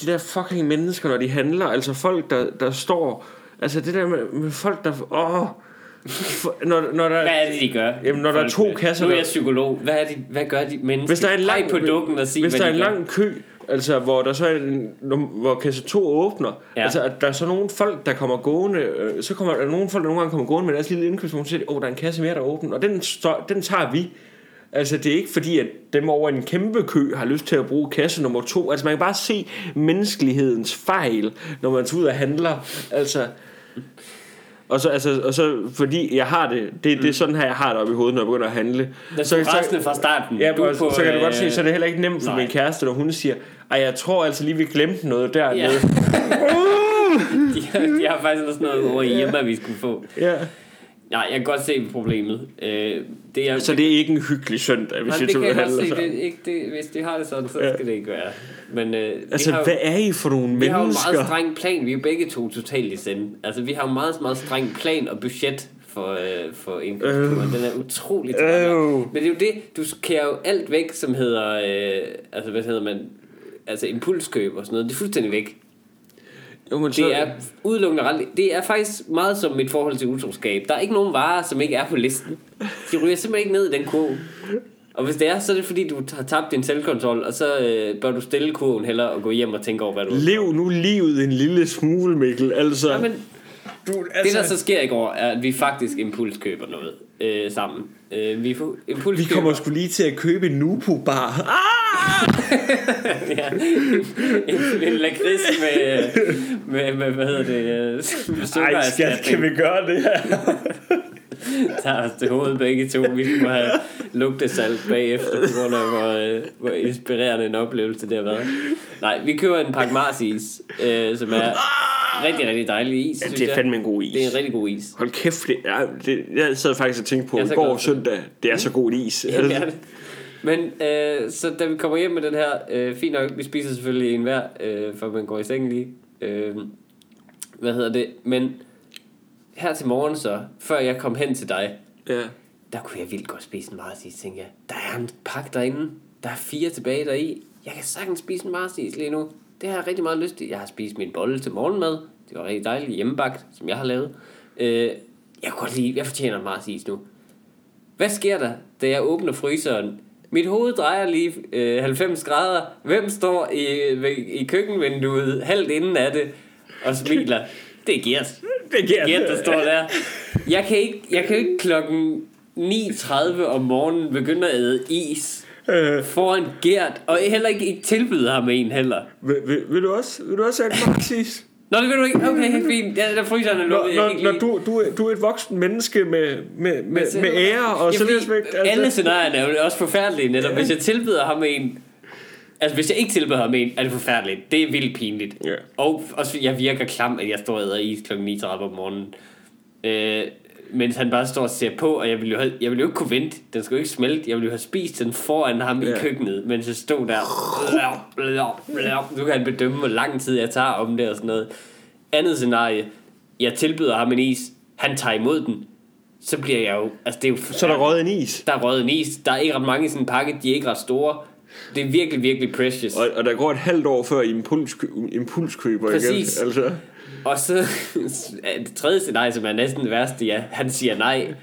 de der fucking mennesker, når de handler, altså folk, der, der står, altså det der med, med folk, der, åh, for, når, når der, hvad er det, de gør? Jamen, når der er to kasser, Nu er jeg psykolog. Hvad, er de, hvad gør de mennesker? hvis der er en lang, på dukken og sig, hvis der er en lang kø, altså hvor der så er en, hvor kasse 2 åbner, Ja. altså at der er så nogle folk, der kommer gående, øh, så kommer der nogle folk, der nogle gange kommer gående med deres lille indkøbsvogn, og siger, åh, der er en kasse mere, der er åben, og den, står, den tager vi. Altså det er ikke fordi, at dem over en kæmpe kø har lyst til at bruge kasse nummer to. Altså man kan bare se menneskelighedens fejl, når man tager ud og handler. Altså, og så, altså, og så fordi jeg har det, det, det er sådan her, jeg har det op i hovedet, når jeg begynder at handle. Der så, så, fra starten. Ja, Du er og, så, så kan du godt se, så er det heller ikke nemt for nej. min kæreste, når hun siger, ej, jeg tror altså lige, vi glemte noget dernede. Ja. De, har, de har faktisk også noget over i hjemme, vi skulle få. ja. Nej, jeg kan godt se problemet. Øh, det er, Så det er ikke en hyggelig søndag, hvis Nej, vi det kan jeg godt se. Det, ikke, det, hvis de har det sådan, så Ja. skal det ikke være. Men øh, vi Altså, har, hvad er I for nogle vi har jo en mennesker? meget streng plan. Vi er jo begge to totalt i sende. Altså, vi har jo meget, meget streng plan og budget for, øh, for indkøbsturen. Den er utrolig. Øh. Men det er jo det, du skærer jo alt væk, som hedder, øh, altså hvad hedder man, altså impulskøb og sådan noget. Det er fuldstændig væk. Jo, men så, Det er udelukkende ret. Det er faktisk meget som mit forhold til utroskab. Der er ikke nogen varer, som ikke er på listen. De ryger simpelthen ikke ned i den kurve. Og hvis det er, så er det fordi, du har tabt din selvkontrol, og så øh, bør du stille kurven heller og gå hjem og tænke over, hvad du Lev nu livet en lille smule, Mikkel. Altså, Ja, men du, det, altså der så sker i går, er, at vi faktisk impulskøber noget øh, sammen. Øh, vi, får vi impulskøber, kommer sgu lige til at købe en Nupu-bar. Ah! ja, en, en lakrids med, med, med, hvad hedder det, øh, Ej, skat, kan vi gøre det her? tager os til hovedet begge to. Vi må have lugtesalt bagefter, på grund af, hvor, øh, hvor inspirerende en oplevelse det har været. Nej, vi køber en pakke Mars is, øh, som er rigtig, rigtig dejlig is, Ja, det er fandme en god is. Det er en rigtig god is. Hold kæft, det er, det, jeg sad faktisk og tænkte på i går søndag, det er så god is. Jamen, det er det. Men øh, så da vi kommer hjem med den her, øh, fint nok, vi spiser selvfølgelig en hver, øh, for man går i seng lige. Øh, hvad hedder det? Men her til morgen så, før jeg kom hen til dig, Ja. der kunne jeg vildt godt spise en marsis, tænkte jeg. Der er en pakke derinde. Der er fire tilbage deri. Jeg kan sagtens spise en marsis lige nu. Det har jeg rigtig meget lyst til. Jeg har spist min bolle til morgenmad. Det var rigtig dejligt hjemmebagt, som jeg har lavet. Øh, jeg kunne godt lide, jeg fortjener en marsis nu. Hvad sker der, da jeg åbner fryseren? Mit hoved drejer lige øh, 90 grader. Hvem står i, i køkkenvinduet halvt inden af det og smiler? Det er Gert. Det giver Gert, der står der. Jeg kan ikke, jeg kan ikke klokken 9.30 om morgenen begynde at æde is foran Gert, og heller ikke, ikke tilbyde ham en heller. vil, vil, vil, du også, vil du også have en Maxis? Nå, det vil du ikke? Okay, fint. Ja, der fryseren er Når, lukket. Jeg når, når lide- du, du, er, du er et voksen menneske med, med, med, med ære og Ja, så fordi respekt. Alle scenarierne er jo også forfærdelige, netop. Hvis jeg tilbyder ham en... Altså, hvis jeg ikke tilbyder ham en, er det forfærdeligt. Det er vildt pinligt. Ja. Og også, jeg virker klam, at jeg står og æder is kl. 9.30 om morgenen. Øh, mens han bare står og ser på, og jeg ville jo, have, jeg ville jo ikke kunne vente. Den skulle jo ikke smelte. Jeg ville jo have spist den foran ham ja. I køkkenet, mens jeg stod der. Nu kan han bedømme, hvor lang tid jeg tager om det og sådan noget. Andet scenarie. Jeg tilbyder ham en is. Han tager imod den. Så bliver jeg jo... Altså, det er jo Så er der røget en is. der er røget en is. Der er ikke ret mange i sådan en pakke. De er ikke ret store. Det er virkelig, virkelig precious. Og, og der går et halvt år før I impuls, impulskøber igen. Præcis. Altså, Og så det tredje scenarie, som er næsten det værste, ja, han siger nej.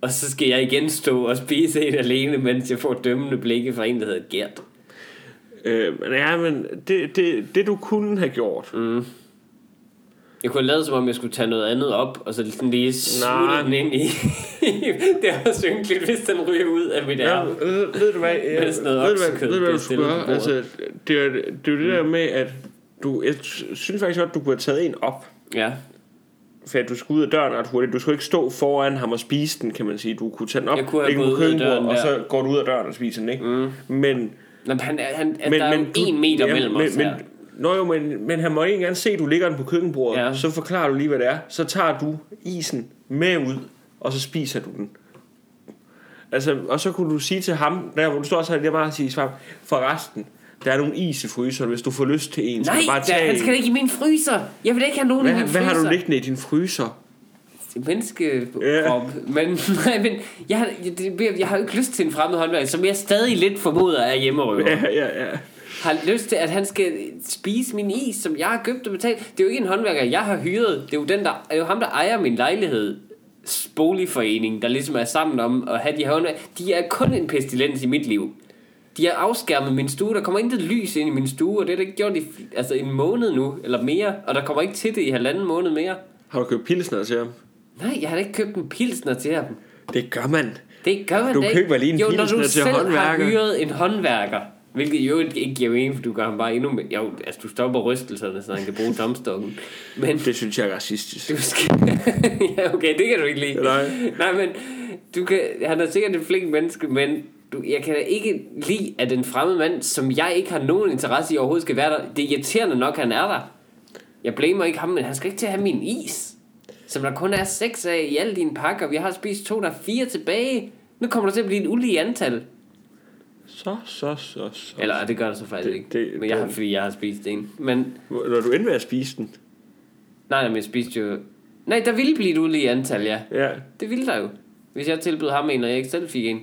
Og så skal jeg igen stå og spise en alene, mens jeg får dømmende blikke fra en, der hedder Gert. Øh, men ja, men det, det, det du kunne have gjort, mm. Jeg kunne have lavet, som om jeg skulle tage noget andet op, og så sådan lige smutte den ind i... det er også ynkeligt, hvis den ryger ud af mit Ja, ærme. ved, ved du hvad, jeg, ved, du hvad, ved du hvad det du er skulle gøre? Altså, det er, det er jo det der med, at du, jeg synes faktisk godt, du kunne have taget en op. Ja. For at du skulle ud af døren ret hurtigt. Du skulle ikke stå foran ham og spise den, kan man sige. Du kunne tage den op, Jeg kunne have gået ud af døren og så går du ud af døren og spiser den, ikke? Mm. Men, Nå, han, han, men, der er jo en meter ja, mellem men, os men, her. Nå jo, men, men han må ikke engang se, at du ligger den på køkkenbordet. Ja. Så forklarer du lige, hvad det er. Så tager du isen med ud, og så spiser du den. Altså, og så kunne du sige til ham, der hvor du står så er det bare at sige, svar, for resten, der er nogle is i fryseren, hvis du får lyst til en. så Nej, du bare tage han skal ikke i min fryser. Jeg vil ikke have nogen i hvad, min hvad har du fryser. liggende i din fryser? menneskekrop. Ja. Men, nej, men jeg, jeg, jeg har jo ikke lyst til en fremmed håndværker, som jeg stadig lidt formoder er hjemmerøver. Ja, ja, ja. Har lyst til, at han skal spise min is, som jeg har købt og betalt. Det er jo ikke en håndværker, jeg har hyret. Det er jo, den, der, er jo ham, der ejer min lejlighed. Boligforening, der ligesom er sammen om at have de her håndværker. De er kun en pestilens i mit liv. De har afskærmet min stue. Der kommer intet lys ind i min stue, og det er der ikke gjort i altså en måned nu, eller mere. Og der kommer ikke til det i halvanden måned mere. Har du købt pilsner til ham? Nej, jeg har da ikke købt en pilsner til ham. Det gør man. Det gør man Du da ikke. køber lige en jo, når pilsner du til selv håndværker. har hyret en håndværker, hvilket jo ikke giver mening, for du gør ham bare endnu mere. Jo, altså du stopper rystelserne, så han kan bruge tomstokken. Men Det synes jeg er racistisk. du skal... ja, okay, det kan du ikke lide. Nej. Nej, men du kan... han er sikkert et flink menneske, men du, jeg kan da ikke lide, at en fremmed mand, som jeg ikke har nogen interesse i overhovedet skal være der. Det er irriterende nok, at han er der. Jeg blamer ikke ham, men han skal ikke til at have min is. Som der kun er seks af i alle dine pakker. Vi har spist to, der er fire tilbage. Nu kommer der til at blive et ulige antal. Så, så, så, så. Eller det gør der så faktisk Det- ikke. det- men jeg har, det- fordi jeg har spist en. Men Når du endte med at spise den. nej, men jeg spiste jo... Nej, der ville blive et ulige antal, ja. Ja. Det ville der jo. Hvis jeg tilbød ham en, og jeg ikke selv fik en.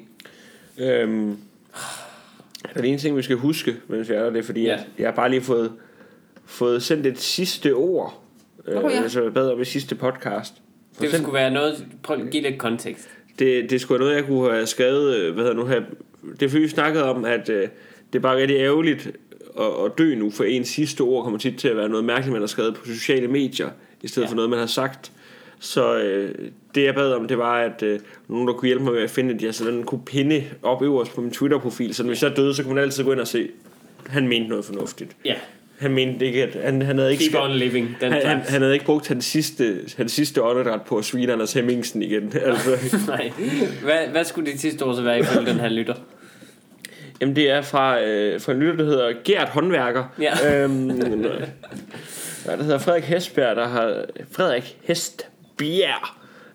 Øhm, der er en ting, vi skal huske, mens vi er det fordi, Ja. ja. at jeg har bare lige fået, fået sendt et sidste ord. Ja. Øh, så jeg bad om et sidste podcast. Det skulle være noget... Prøv at give lidt kontekst. Det, det skulle være noget, jeg kunne have skrevet, øh, hvad hedder nu her. Det er vi snakkede om, at øh, det er bare rigtig ærgerligt at, at dø nu, for ens sidste ord kommer tit til at være noget mærkeligt, man har skrevet på sociale medier, i stedet Ja. for noget, man har sagt. Så øh, det, jeg bad om, det var, at øh, nogen, der kunne hjælpe mig med at finde, at jeg sådan kunne pinde op øverst på min Twitter-profil, så hvis jeg døde, så kunne man altid gå ind og se, han mente noget fornuftigt. Ja. Han mente ikke, at han, han havde ikke... Keep on living. Den han, han, han, havde ikke brugt hans sidste, hans sidste åndedræt på at svine Anders Hemmingsen igen. Altså, Nej. Hvad, hvad skulle dit sidste ord så være ifølge den her lytter? Jamen det er fra, øh, fra en lytter, der hedder Gert Håndværker. Ja. Øhm, ja, der hedder Frederik Hestbjerg, der har... Frederik Hestbjerg,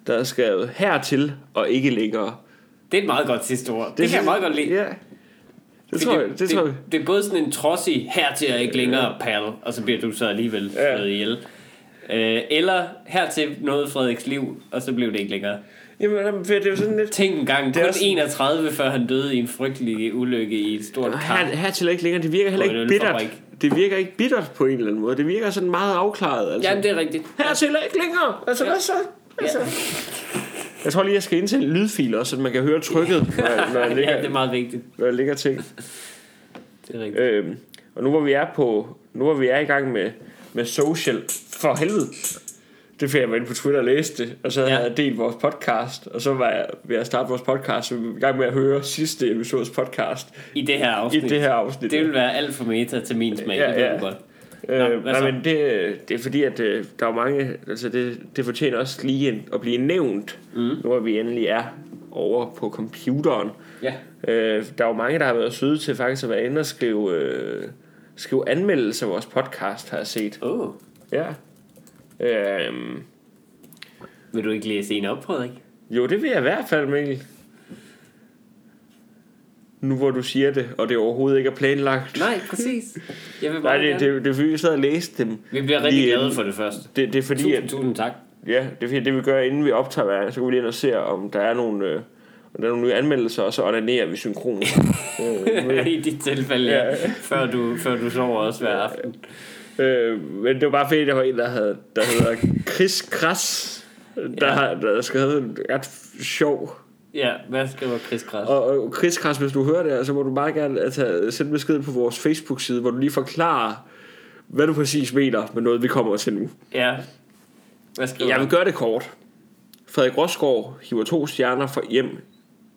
der har skrevet hertil og ikke længere. Det er et meget godt sidste ord. Det, det kan jeg meget godt lide. Ja. Det tror jeg, det, det, tror jeg. det, det er både sådan en trodsig, hertil er ikke længere pal, og så bliver du så alligevel Ja. slået ihjel. Øh, eller hertil noget Frederiks liv, og så blev det ikke længere. Jamen, det er jo sådan lidt... Tænk en gang, Det kun er sådan- 31, før han døde i en frygtelig ulykke i et stort Her, kamp. hertil og ikke længere, det virker heller ikke bittert. Det virker ikke bittert på en eller anden måde. Det virker sådan meget afklaret. Altså. Jamen, det er rigtigt. Hertil og ikke længere. Altså, Ja. hvad så? Altså. Jeg tror lige, jeg skal indtale en lydfil også, så man kan høre trykket, når, når, jeg, Ja, ligger, det er meget vigtigt. når jeg ligger ting. Det er rigtigt. Øhm, og nu hvor vi er på nu hvor vi er i gang med, med social for helvede det fordi jeg inde på Twitter og læste det Og så havde Ja. jeg delt vores podcast Og så var jeg ved at starte vores podcast Så vi var i gang med at høre sidste episodes podcast I det her I afsnit. det her afsnit Det vil være alt for meta til min smag. Ja, det ja. godt. Øh, Nå, nej, men det, det er fordi, at øh, der er mange, altså det, det fortjener også lige en, at blive nævnt, mm. nu hvor vi endelig er over på computeren. Ja. Øh, der er jo mange, der har været søde til faktisk at være inde og skrive, øh, skrive anmeldelser af vores podcast, har jeg set. Oh. Ja. Øhm, Vil du ikke læse en op, Frederik? jo, det vil jeg i hvert fald, Mikkel. Nu hvor du siger det, og det overhovedet ikke er planlagt. Nej, præcis. Jeg vil Nej, bare det, gerne. det, det er fordi, vi sad og læste dem. Vi bliver rigtig lige glade for det første. Det, det er fordi, Tusind, at, tusind tak. Ja, det er fordi, det vi gør, inden vi optager hver, så går vi lige ind og ser, om der er nogle, øh, om der er nogle nye anmeldelser, og så onanerer vi synkron. øh, I dit tilfælde. Ja. Før, du, før du sover også hver aften. Øh, men det var bare fordi, der var en, der, havde, der hedder Chris Kras, der, Ja. har, der skrevet en ret sjov. Ja, hvad skriver Chris Kras? Og, og Chris Kras, hvis du hører det, så må du meget gerne altså, sende besked på vores Facebook-side, hvor du lige forklarer, hvad du præcis mener med noget, vi kommer til nu. Ja. Hvad skriver Jeg vil gøre det kort. Frederik Rosgaard hiver to stjerner for hjem,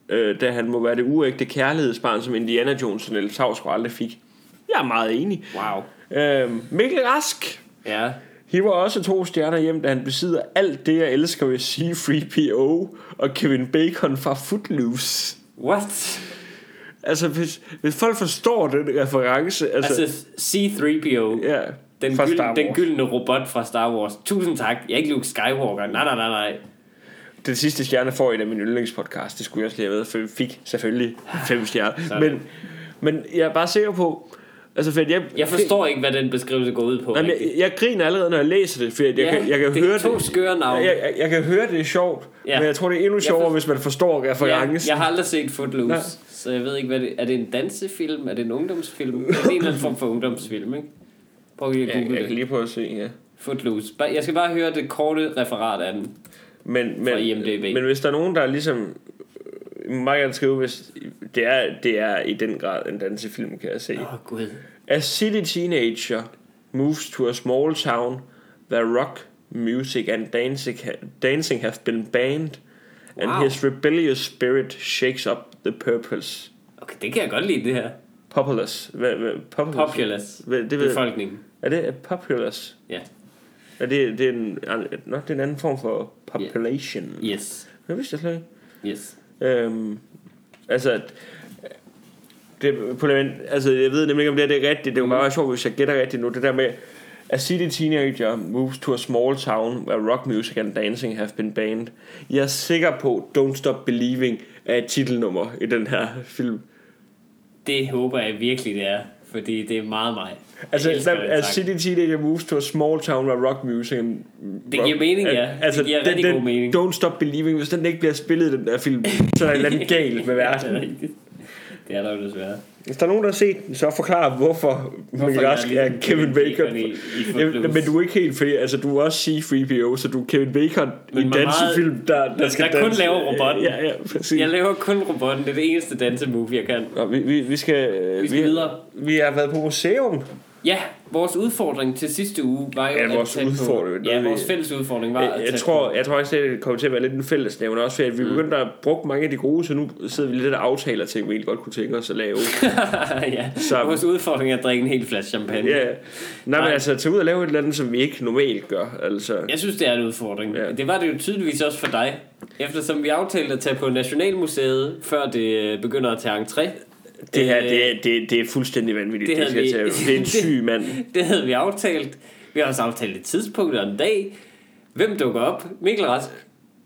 øh, da han må være det uægte kærlighedsbarn, som Indiana Jones og Niels Hausgaard aldrig fik. Jeg er meget enig. Wow. Øh, Mikkel Rask Ja. hiver også to stjerner hjem, da han besidder alt det, jeg elsker ved C-3PO og Kevin Bacon fra Footloose. What? Altså, hvis, hvis folk forstår den reference, altså, Altså, C-3PO. ja, Den, gyld, den gyldne robot fra Star Wars. Tusind tak. Jeg er ikke Luke Skywalker. Nej, nej, nej, nej. Den sidste stjerne får en af min yndlingspodcast. Det skulle jeg også lige have været, fik selvfølgelig fem stjerner. Men, men jeg er bare sikker på... Altså, for jeg, Jeg forstår ikke, hvad den beskrivelse går ud på. Men jeg, jeg griner allerede, når jeg læser det, for jeg, jeg, Ja, kan, jeg kan det høre er to det. skøre navne. Jeg, jeg, jeg kan høre, det er sjovt, Ja. men jeg tror, det er endnu sjovere, for- hvis man forstår ja, referencen. jeg har aldrig set Footloose, Nej. så jeg ved ikke, hvad det er. det en dansefilm? Er det en ungdomsfilm? Det er en eller anden form for ungdomsfilm, ikke? Prøv at Ja, google jeg kan lige prøve at se, ja. Footloose. Jeg skal bare høre det korte referat af den. Men, men, men hvis der er nogen, der ligesom... I må meget gerne skrive, hvis det er, det er i den grad en dansefilm, kan jeg se. Åh, oh, gud. A city teenager moves to a small town where rock music and dancing, dancing have been banned, and Wow. his rebellious spirit shakes up the purpose. Okay, det kan jeg godt lide, det her. Populous. Hvad, hvad, populous? Populous. Hvad, det ved, Befolkningen. er det populous? Ja. Er det, det, er en, nå, det er en anden form for population. Yes. Det vidste jeg slet ikke. Yes. Øhm, altså, det, på den, altså, jeg ved nemlig ikke, om det, her, det er rigtigt. Det er jo meget sjovt, hvis jeg gætter rigtigt nu. Det der med, a city teenager moves to a small town where rock music and dancing have been banned. Jeg er sikker på, Don't Stop Believing er et titelnummer i den her film. Det håber jeg virkelig, det er. Fordi det er meget mig. Altså, der, den a sang. city teenager moves to a small town where rock music and... Det giver mening, ja. Altså, Det giver den, rigtig den, god mening. Don't Stop Believing, hvis den ikke bliver spillet den der film, så er der et eller andet galt med verden. det er. Det er der jo desværre. Hvis der er nogen, der har set den, så forklar, hvorfor, hvorfor Rask er ligesom Kevin Kevin Bacon. Bacon i- i Jamen, men du er ikke helt, fordi altså, du er også C-3PO, så du er Kevin Bacon i en dansefilm, der, der skal der kun danse. laver robotten. Ja, ja, præcis. Jeg laver kun robotten. Det er det eneste dansemove, jeg kan. Nå, vi, vi, vi skal, Vi skal videre. Vi har været på museum. Ja, vores udfordring til sidste uge var jo Ja, at vores tage udfordring, På, ja, vores fælles udfordring var Jeg, at jeg, tage tror, på. jeg tror også, det kommer til at være lidt en fællesnævner også, fordi at vi Mm. begyndte at bruge mange af de gode, så nu sidder vi lidt og aftaler ting, vi egentlig godt kunne tænke os at lave. ja, Så- vores udfordring er at drikke en hel flaske champagne. ja. Nej, men Nej. altså, tage ud og lave et eller andet, som vi ikke normalt gør. Altså. Jeg synes, det er en udfordring. Ja. Det var det jo tydeligvis også for dig. Eftersom vi aftalte at tage på Nationalmuseet, før det begynder at tage entré. Det her, Øh, det, er- det, det er fuldstændig vanvittigt. det Det, vi- tage. det er en syg mand. Det havde vi aftalt. Vi har også aftalt et tidspunkt og en dag. Hvem dukker op? Mikkel Rask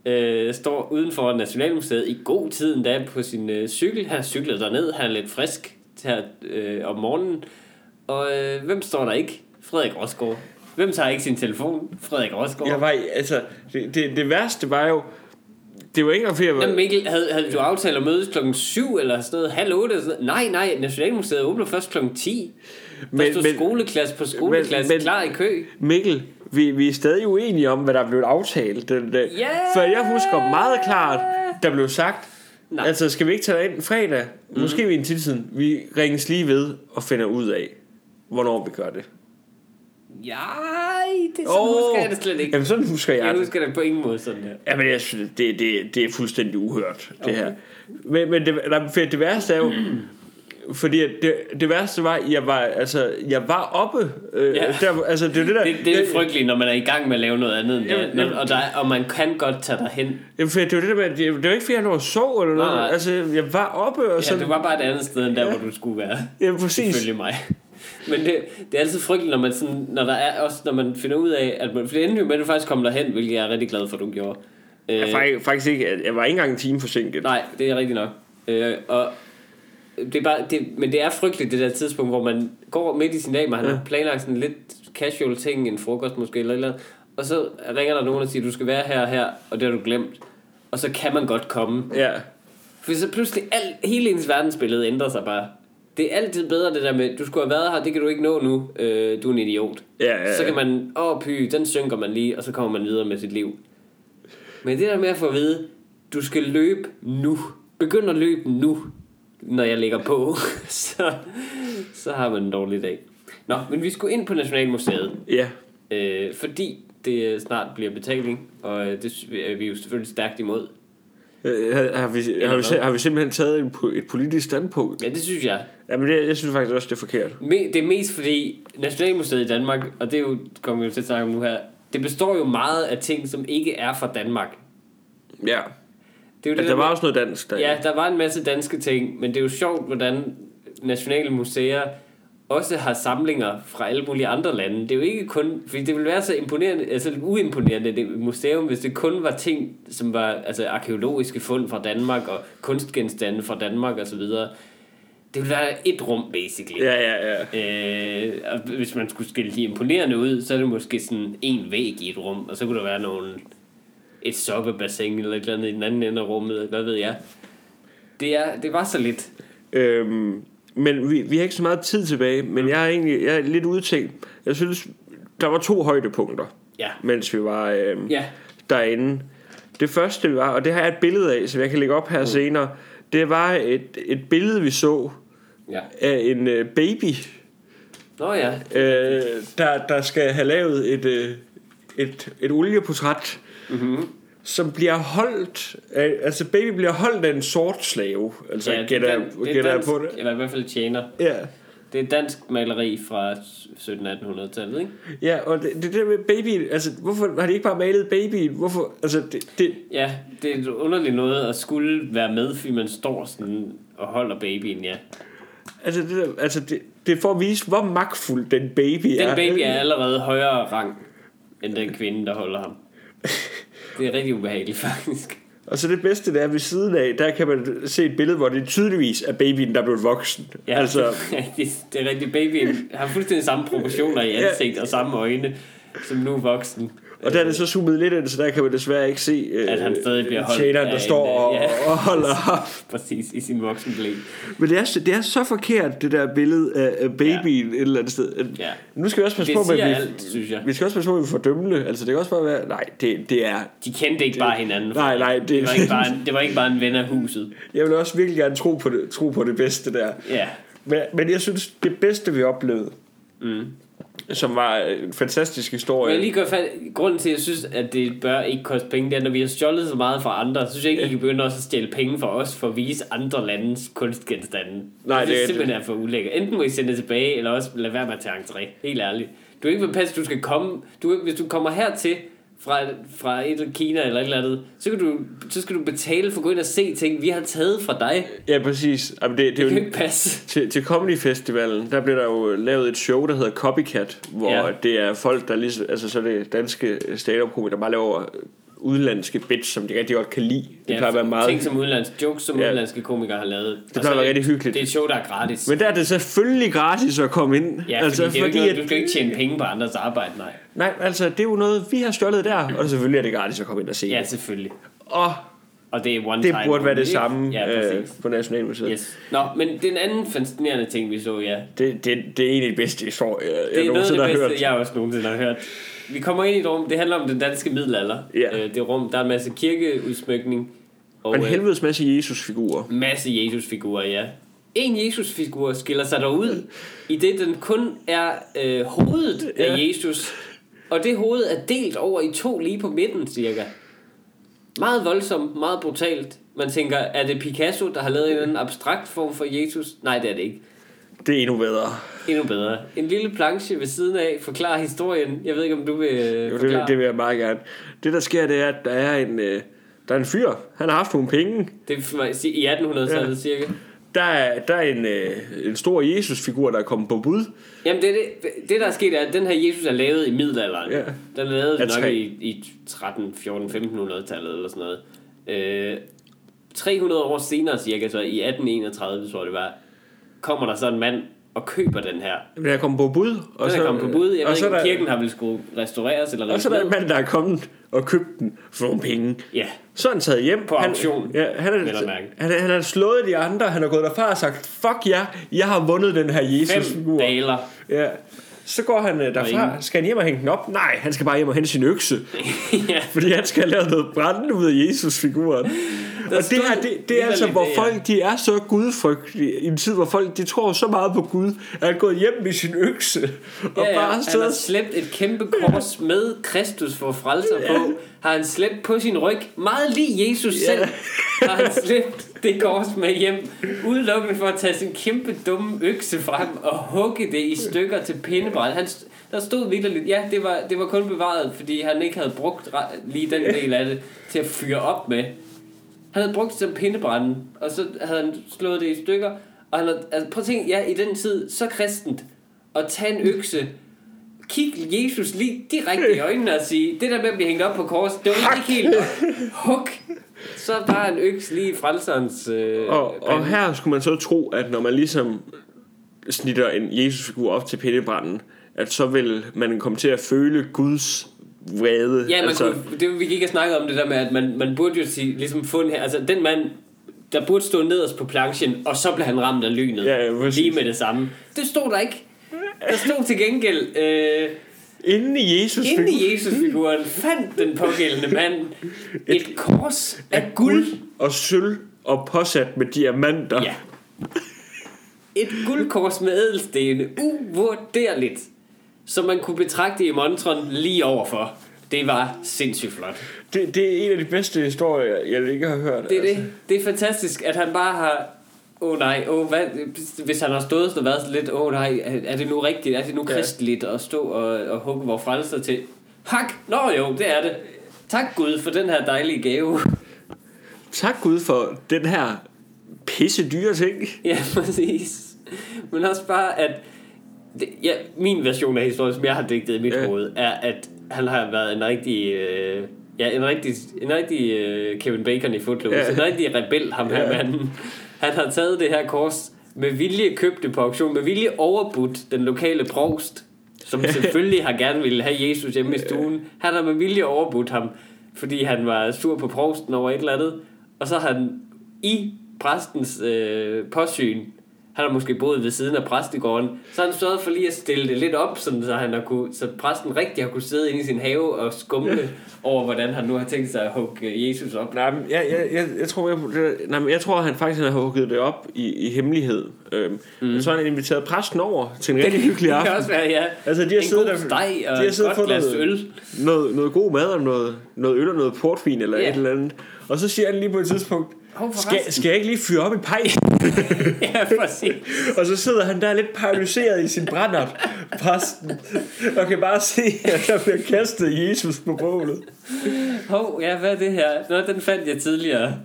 øh, står uden for Nationalmuseet i god tid endda på sin øh, cykel. Han cyklede derned, han er lidt frisk her øh, om morgenen. Og øh, hvem står der ikke? Frederik Rosgaard. Hvem tager ikke sin telefon? Frederik Rosgaard. Jeg var, altså, det, det, det værste var jo, det var ikke engang fordi, jeg var, Jamen Mikkel, havde, havde du aftalt at mødes klokken 7 eller sådan noget? Halv 8 eller sådan noget? Nej, nej, Nationalmuseet åbner først klokken 10. Der Men- stod men- skoleklasse på skoleklasse men- klar i kø. Mikkel, vi, vi er stadig uenige om, hvad der blev aftalt den dag. Ja! For jeg husker meget klart, der blev sagt, Nej. Mhm. altså skal vi ikke tage ind fredag? Mm. Måske vi en tidtiden. Vi ringes lige ved og finder ud af, hvornår vi gør det. Ja, det så oh. husker jeg det slet ikke. Jamen sådan husker jeg, Jeg det. husker det på ingen måde sådan der. Jamen, jeg synes, det, det, det er fuldstændig uhørt, det her. Men, men det, nej, for det værste er jo, fordi at det, det værste var, jeg var, altså, jeg var oppe. Øh, Ja. der, altså, det er det der. Det, det er frygteligt, når man er i gang med at lave noget andet end det. Jamen, Når, jamen- og, der, er- og man kan godt tage dig hen. Jamen, for det var det der med, det, det var ikke fordi, jeg lå og sov eller noget. Nej. Altså, jeg var oppe, og Ja, så... du var bare et andet sted end der, hvor du skulle være. Ja, præcis. Ifølge mig. Men det, det er altid frygteligt, når man, sådan, når der er også, når man finder ud af, at man, for det endte jo med, at du faktisk kom derhen, hvilket jeg er rigtig glad for, at du gjorde. Øh, Jeg, faktisk, faktisk ikke, jeg var ikke engang en time forsinket. Nej, det er rigtigt nok. Øh, og det er bare, det, men det er frygteligt, det der tidspunkt, hvor man går midt i sin dag, man Ja. har planlagt sådan lidt casual ting, en frokost måske, eller eller og så ringer der nogen og siger, du skal være her og her, og det har du glemt. Og så kan man godt komme. Ja. For så pludselig, al, hele ens verdensbillede ændrer sig bare. Det er altid bedre det der med, du skulle have været her, det kan du ikke nå nu, øh, du er en idiot. Ja, ja, Så ja. kan man, åh py, den synker man lige, og så kommer man videre med sit liv. Men det der med at få at vide, du skal løbe nu. Begynd at løbe nu, når jeg lægger på. så, så har man en dårlig dag. Nå, men vi skulle ind på Nationalmuseet, Ja. øh, fordi det snart bliver betaling, og det er vi jo selvfølgelig stærkt imod. Øh, Har, har, vi, har, vi, har vi simpelthen taget en, et politisk standpunkt? Ja, det synes jeg. Jamen, det, jeg synes faktisk også, det er forkert. Me- det er mest fordi Nationalmuseet i Danmark, og det er jo, kommer vi jo til at snakke om nu her, det består jo meget af ting, som ikke er fra Danmark. Ja. Det er jo det Altså, der der var med- også noget dansk der. Ja, der var en masse danske ting, men det er jo sjovt, hvordan nationale museer også har samlinger fra alle mulige andre lande. Det er jo ikke kun, fordi det ville være så imponerende, altså uimponerende det museum, hvis det kun var ting, som var altså arkeologiske fund fra Danmark og kunstgenstande fra Danmark osv. Det ville være et rum, basically. Ja, ja, ja. Øh, og hvis man skulle skille de imponerende ud, så er det måske sådan en væg i et rum, og så kunne der være nogle, et soppebassin eller et eller andet i den anden ende af rummet, hvad ved jeg. Det, er, det var så lidt. Øhm, men vi, vi har ikke så meget tid tilbage, men jeg er egentlig jeg er lidt udtænkt. Jeg synes, der var to højdepunkter, Ja. mens vi var øhm, Ja. derinde. Det første var, og det har jeg et billede af, som jeg kan lægge op her mm. senere, det var et, et billede, vi så Ja. af en øh, baby, Nå ja. øh, der, der skal have lavet et, øh, et, et olieportræt, Mm-hmm. Som bliver holdt, af, altså baby bliver holdt af en sort slave. Altså, ja, gætter, det er gætter dansk, på det. Eller i hvert fald tjener. Ja. Det er dansk maleri fra 1700-1800-tallet, ikke? Ja, og det, det der med baby, altså hvorfor har de ikke bare malet baby? Hvorfor, altså det, det Ja, det er underligt noget at skulle være med, fordi man står sådan og holder babyen, ja. altså det, der, altså det, det er for at vise, hvor magtfuld den baby er. Den baby er allerede højere rang, end den kvinde, der holder ham. Det er rigtig ubehageligt, faktisk. Og så det bedste, der er ved siden af, der kan man se et billede, hvor det tydeligvis er babyen, der er blevet voksen. Ja, Altså, det, det er rigtig babyen har fuldstændig samme proportioner i ansigt og samme øjne, som nu er voksen. Og der er det så zoomet lidt ind, så der kan man desværre ikke se øh, At han stadig bliver holdt tjeneren, der en, står og, øh, ja. og holder. Præcis, i sin voksenblæ. Men det er, så- det er så forkert, det der billede af, af babyen ja. et eller andet sted. Ja. Nu skal vi også passe Det på, siger at vi, alt, synes jeg. vi skal også passe på, at vi får dømmende. Altså, det kan også bare være... Nej, det, det er... De kendte ikke bare hinanden. Nej, nej, det- det, var ikke bare en, det var ikke bare en ven af huset. Jeg vil også virkelig gerne tro på det, tro på det bedste der. Ja. Men, men jeg synes, det bedste, vi oplevede, Mm. Som var en fantastisk historie... jeg lige gøre fat, grunden til, at jeg synes, at det bør ikke koste penge, det er, når vi har stjålet så meget fra andre, så synes jeg ikke, I kan begynde også at stjæle penge fra os, for at vise andre landes kunstgenstande. Nej, det, det er simpelthen er for ulækkert. Enten må I sende det tilbage, eller også lade være med at tage entré. Helt ærligt. Du er ikke vil passe, du skal komme, du, hvis du kommer hertil, fra, fra et Kina eller et eller andet, så, kan du, så skal du betale for at gå ind og se ting, vi har taget fra dig. Ja, præcis. Jamen, det, det, Det er kan jo, ikke passe. til, til Comedy Festivalen, der blev der jo lavet et show, der hedder Copycat, hvor Ja. det er folk, der ligesom, altså så er det danske stand-up der bare laver udenlandske bits, som de rigtig godt kan lide. Det Ja, plejer at være meget... Ting som udenlands, jokes som Ja. udenlandske komikere har lavet. Det plejer at være rigtig hyggeligt. Det er et show, der er gratis. Men der er det selvfølgelig gratis at komme ind. Ja, altså, fordi, det er fordi, noget, du skal ikke tjene penge på andres arbejde, nej. Nej, altså det er jo noget, vi har stjålet der, og selvfølgelig er det gratis at komme ind og se Ja, selvfølgelig. Og Og det er one det time burde være det samme Ja, øh, på Nationalmuseet. Yes. Nå, men den anden fascinerende ting, vi så, ja. Det, det, det er en af de bedste historier, jeg Det er noget af nogensinde det har bedste, hørt. jeg også nogensinde har hørt. Vi kommer ind i et rum, det handler om den danske middelalder. Ja. Øh, det rum, der er en masse kirkeudsmykning. Og Men øh, helvedes masse Jesus-figurer. masse Jesusfigurer, ja. En Jesusfigur skiller sig dog ud, i det den kun er øh, hovedet af Ja. Jesus. Og det hoved er delt over i to lige på midten, cirka. Meget voldsomt, meget brutalt. Man tænker, er det Picasso, der har lavet en abstrakt form for Jesus? Nej, det er det ikke. Det er endnu bedre. Endnu bedre. En lille planche ved siden af forklarer historien. Jeg ved ikke, om du vil øh, Jo, det, det vil jeg meget gerne. Det der sker, det er, at der er en, øh, der er en fyr. Han har haft nogle penge. Det er i 1800-tallet Ja. cirka. Der er, der er en, øh, en stor Jesus-figur, der er kommet på bud. Jamen, det, det, det der er sket, er, at den her Jesus er lavet i middelalderen. Ja. Den er lavet nok i, i 13, 14, 1500-tallet eller sådan noget. Øh, 300 år senere cirka, så i 1831, tror jeg det var, kommer der så en mand og køber den her. Den er kommet på bud. Og Den er kommet på bud. Jeg og ved så ikke, er om der, kirken har vel skulle restaureres eller og så er der en rives ned. mand, der er kommet og købt den for nogle penge. Ja, Så er han taget hjem. På han, auktion, Ja, han, vel at er, han, er- han har slået de andre. Han har gået derfra og sagt, fuck ja, jeg har vundet den her fem Jesus-figur. daler. Ja. Så går han øh, derfra. Skal han hjem og hænge den op? Nej, han skal bare hjem og hente sin økse. ja. Fordi han skal have lavet noget brændende ud af Jesus-figuren. Og det stod her, det, det er altså, hvor det, ja. folk de er så gudfrygtige. I en tid, hvor folk de tror så meget på Gud, at han gået hjem med sin økse. Og Ja, ja, bare han har slæbt et kæmpe kors med Kristus for frelser på. Har han slæbt på sin ryg, meget lige Jesus selv, har han slæbt det kors med hjem, udelukkende for at tage sin kæmpe dumme økse frem og hugge det i stykker til pindebræt. Han, der stod vildt ja, det var, det var kun bevaret, fordi han ikke havde brugt lige den del af det til at fyre op med. Han havde brugt det som pindebrænde, og så havde han slået det i stykker. Og han havde, altså, prøv at tænke, ja, i den tid, så kristent, at tage en økse, kig Jesus lige direkte i øjnene og sige, det der med at blive hængt op på kors, det var ikke helt. Huk! Så bare en økse lige i frelserens... Øh, Og, og her skulle man så tro, at når man ligesom snitter en Jesus-figur op til pindebranden, at så vil man komme til at føle Guds vrede. Ja, man altså, kunne, det, vi gik og snakke om det der med, at man, man burde jo sige, ligesom få en her, altså den mand, der burde stå nederst på planchen, og så blev han ramt af lynet. Ja, ja, præcis. lige med det samme. Det stod der ikke. Der stod til gengæld, øh, Inde i Jesus inde i Jesus-figuren fandt den pågældende mand et kors af guld. og sølv og påsat med diamanter. Ja. Et guldkors med ædelstene, uvurderligt, som man kunne betragte i montren lige overfor. Det var sindssygt flot. Det, det er en af de bedste historier, jeg ikke har hørt. Det er altså. det. Det er fantastisk, at han bare har... Åh oh, nej, oh, hvad, hvis han har stået og været sådan lidt, åh oh, nej, er det nu rigtigt, er det nu Ja. kristeligt at stå og, og hugge vores frelser til? Hak! Nå jo, det er det. Tak Gud for den her dejlige gave. Tak Gud for den her pisse dyre ting. Ja, præcis. Men også bare, at... Det, ja, min version af historien, som jeg har digtet i mit Ja. hoved, er, at han har været en rigtig... Øh, ja, en rigtig, en rigtig øh, Kevin Bacon i Footloose. Ja. En rigtig rebel, ham her Ja. manden. Han har taget det her kors med vilje købt det på auktion, med vilje overbudt den lokale provst, som selvfølgelig har gerne ville have Jesus hjemme i stuen. Han har med vilje overbudt ham, fordi han var sur på provsten over et eller andet. Og så har han i præstens øh, påsyn, han har måske boet ved siden af præstegården, så han sørget for lige at stille det lidt op, sådan, så, han har kunne, så præsten rigtig har kunne sidde inde i sin have og skumle over, hvordan han nu har tænkt sig at hugge Jesus op. Nej, men jeg, jeg, jeg, jeg, tror, jeg, nej, men jeg tror, han faktisk har hugget det op i, i hemmelighed. Øhm, mm. Så har han inviteret præsten over til en rigtig hyggelig Det kan aften. også være, ja. Altså, de har en siddet god steg og de har et siddet godt noget- øl. Noget, noget god mad og noget, noget øl og noget portvin eller Ja. et eller andet. Og så siger han lige på et tidspunkt, Skal, skal jeg ikke lige fyre op i pej? ja, præcis. og så sidder han der lidt paralyseret i sin brændert, præsten, og kan bare se, at der bliver kastet Jesus på bålet. Hov, ja, hvad er det her? Nå, den fandt jeg tidligere.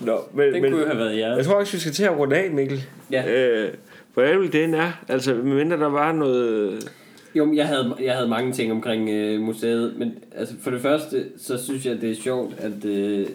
Nå, men, Den men kunne jo have været jeres. jeg tror også, vi skal til at runde af, Mikkel. Ja. Øh, hvor ærgerligt den er. Altså, medmindre der var noget... Jo, men jeg havde, jeg havde mange ting omkring øh, museet, men altså for det første, så synes jeg, det er sjovt, at øh,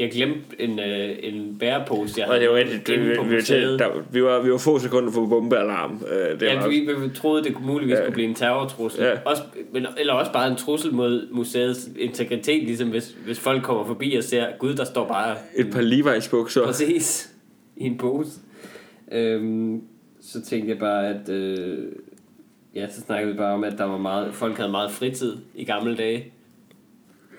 jeg glemte en, øh, en bærepose, jeg Og havde det var rigtigt, det, vi, vi, var til, der, vi, var, vi var få sekunder fra bombealarm. Øh, det Ja, var, vi, vi troede, det muligvis Ja. kunne blive en terrortrussel. Ja. Også, men, eller også bare en trussel mod museets integritet, ligesom hvis, hvis folk kommer forbi og ser, gud, der står bare et par Levi's bukser. præcis i en pose. Øhm, så tænkte jeg bare, at... Øh, ja, så snakkede vi bare om, at der var meget, folk havde meget fritid i gamle dage.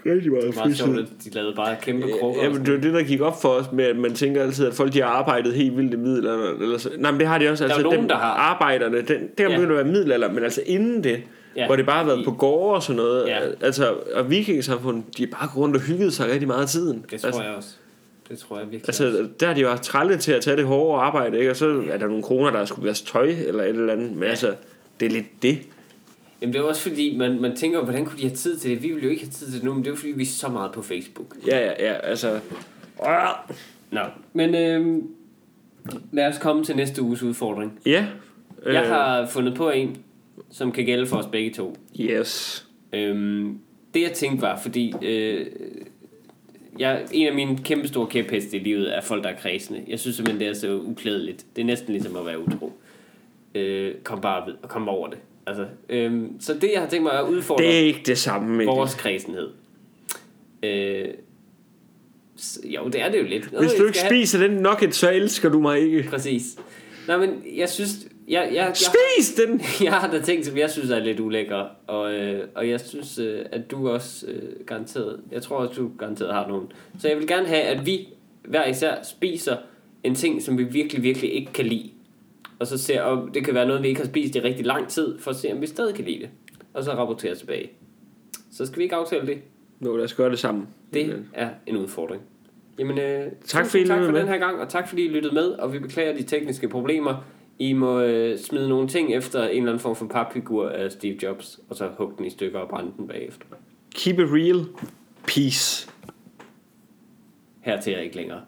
Rigtig meget Det var meget sjovt, at de lavede bare kæmpe krukker. Ja, men det var det, der gik op for os med, at man tænker altid, at folk de har arbejdet helt vildt i middelalderen. Eller så. Nej, men det har de også. er Altså, nogen, dem, der har. Arbejderne, den, det har Ja. begyndt at være middelalder, men altså inden det, Ja. hvor det bare har været på gårde og sådan noget. Ja. Altså, og vikingesamfund, de er bare gået rundt og hygget sig rigtig meget af tiden. Det tror altså, jeg også. Det tror jeg virkelig også. Altså, der har de jo haft trælle til at tage det hårde arbejde, ikke? Og så er der nogle kroner, der skulle vaske tøj eller et eller andet. Men ja. altså, det er lidt det. Jamen det er også fordi, man, man tænker, hvordan kunne de have tid til det? Vi vil jo ikke have tid til det nu, men det er jo fordi, vi er så meget på Facebook. Ja, ja, ja, altså... Nå, men øhm, lad os komme til næste uges udfordring. Ja. Jeg har fundet på en, som kan gælde for os begge to. Yes. Øhm, det jeg tænkte var, fordi øh, jeg, en af mine kæmpe store kæpheste i livet er folk, der er kredsende. Jeg synes simpelthen, det er så uklædeligt. Det er næsten ligesom at være utro. øh, kom bare vid- kom over det. Altså, øh, så det, jeg har tænkt mig at udfordre Det er ikke det samme, Mikkel. vores kredsenhed. Øh, jo, det er det jo lidt. Nå, Hvis jeg du ikke skal have- spiser den nugget, så elsker du mig ikke. Præcis. Nej, men jeg synes... Jeg, jeg, jeg, Spis den! jeg har da ting, som jeg synes er lidt ulækre, og, øh, og jeg synes, øh, at du også øh, garanteret, jeg tror også, du garanteret har nogen. Så jeg vil gerne have, at vi hver især spiser en ting, som vi virkelig, virkelig ikke kan lide. Og så ser, og det kan være noget, vi ikke har spist i rigtig lang tid, for at se, om vi stadig kan lide det. Og så rapportere tilbage. Så skal vi ikke aftale det? Nå, lad os gøre det sammen. Det er en udfordring. Jamen, øh, Tak I tak for lyttede den med. her gang, og tak fordi I lyttede med, og vi beklager de tekniske problemer. I må øh, smide nogle ting efter en eller anden form for papfigur af Steve Jobs, og så hugge den i stykker og brænde den bagefter. Keep it real. Peace. Her til jeg ikke længere.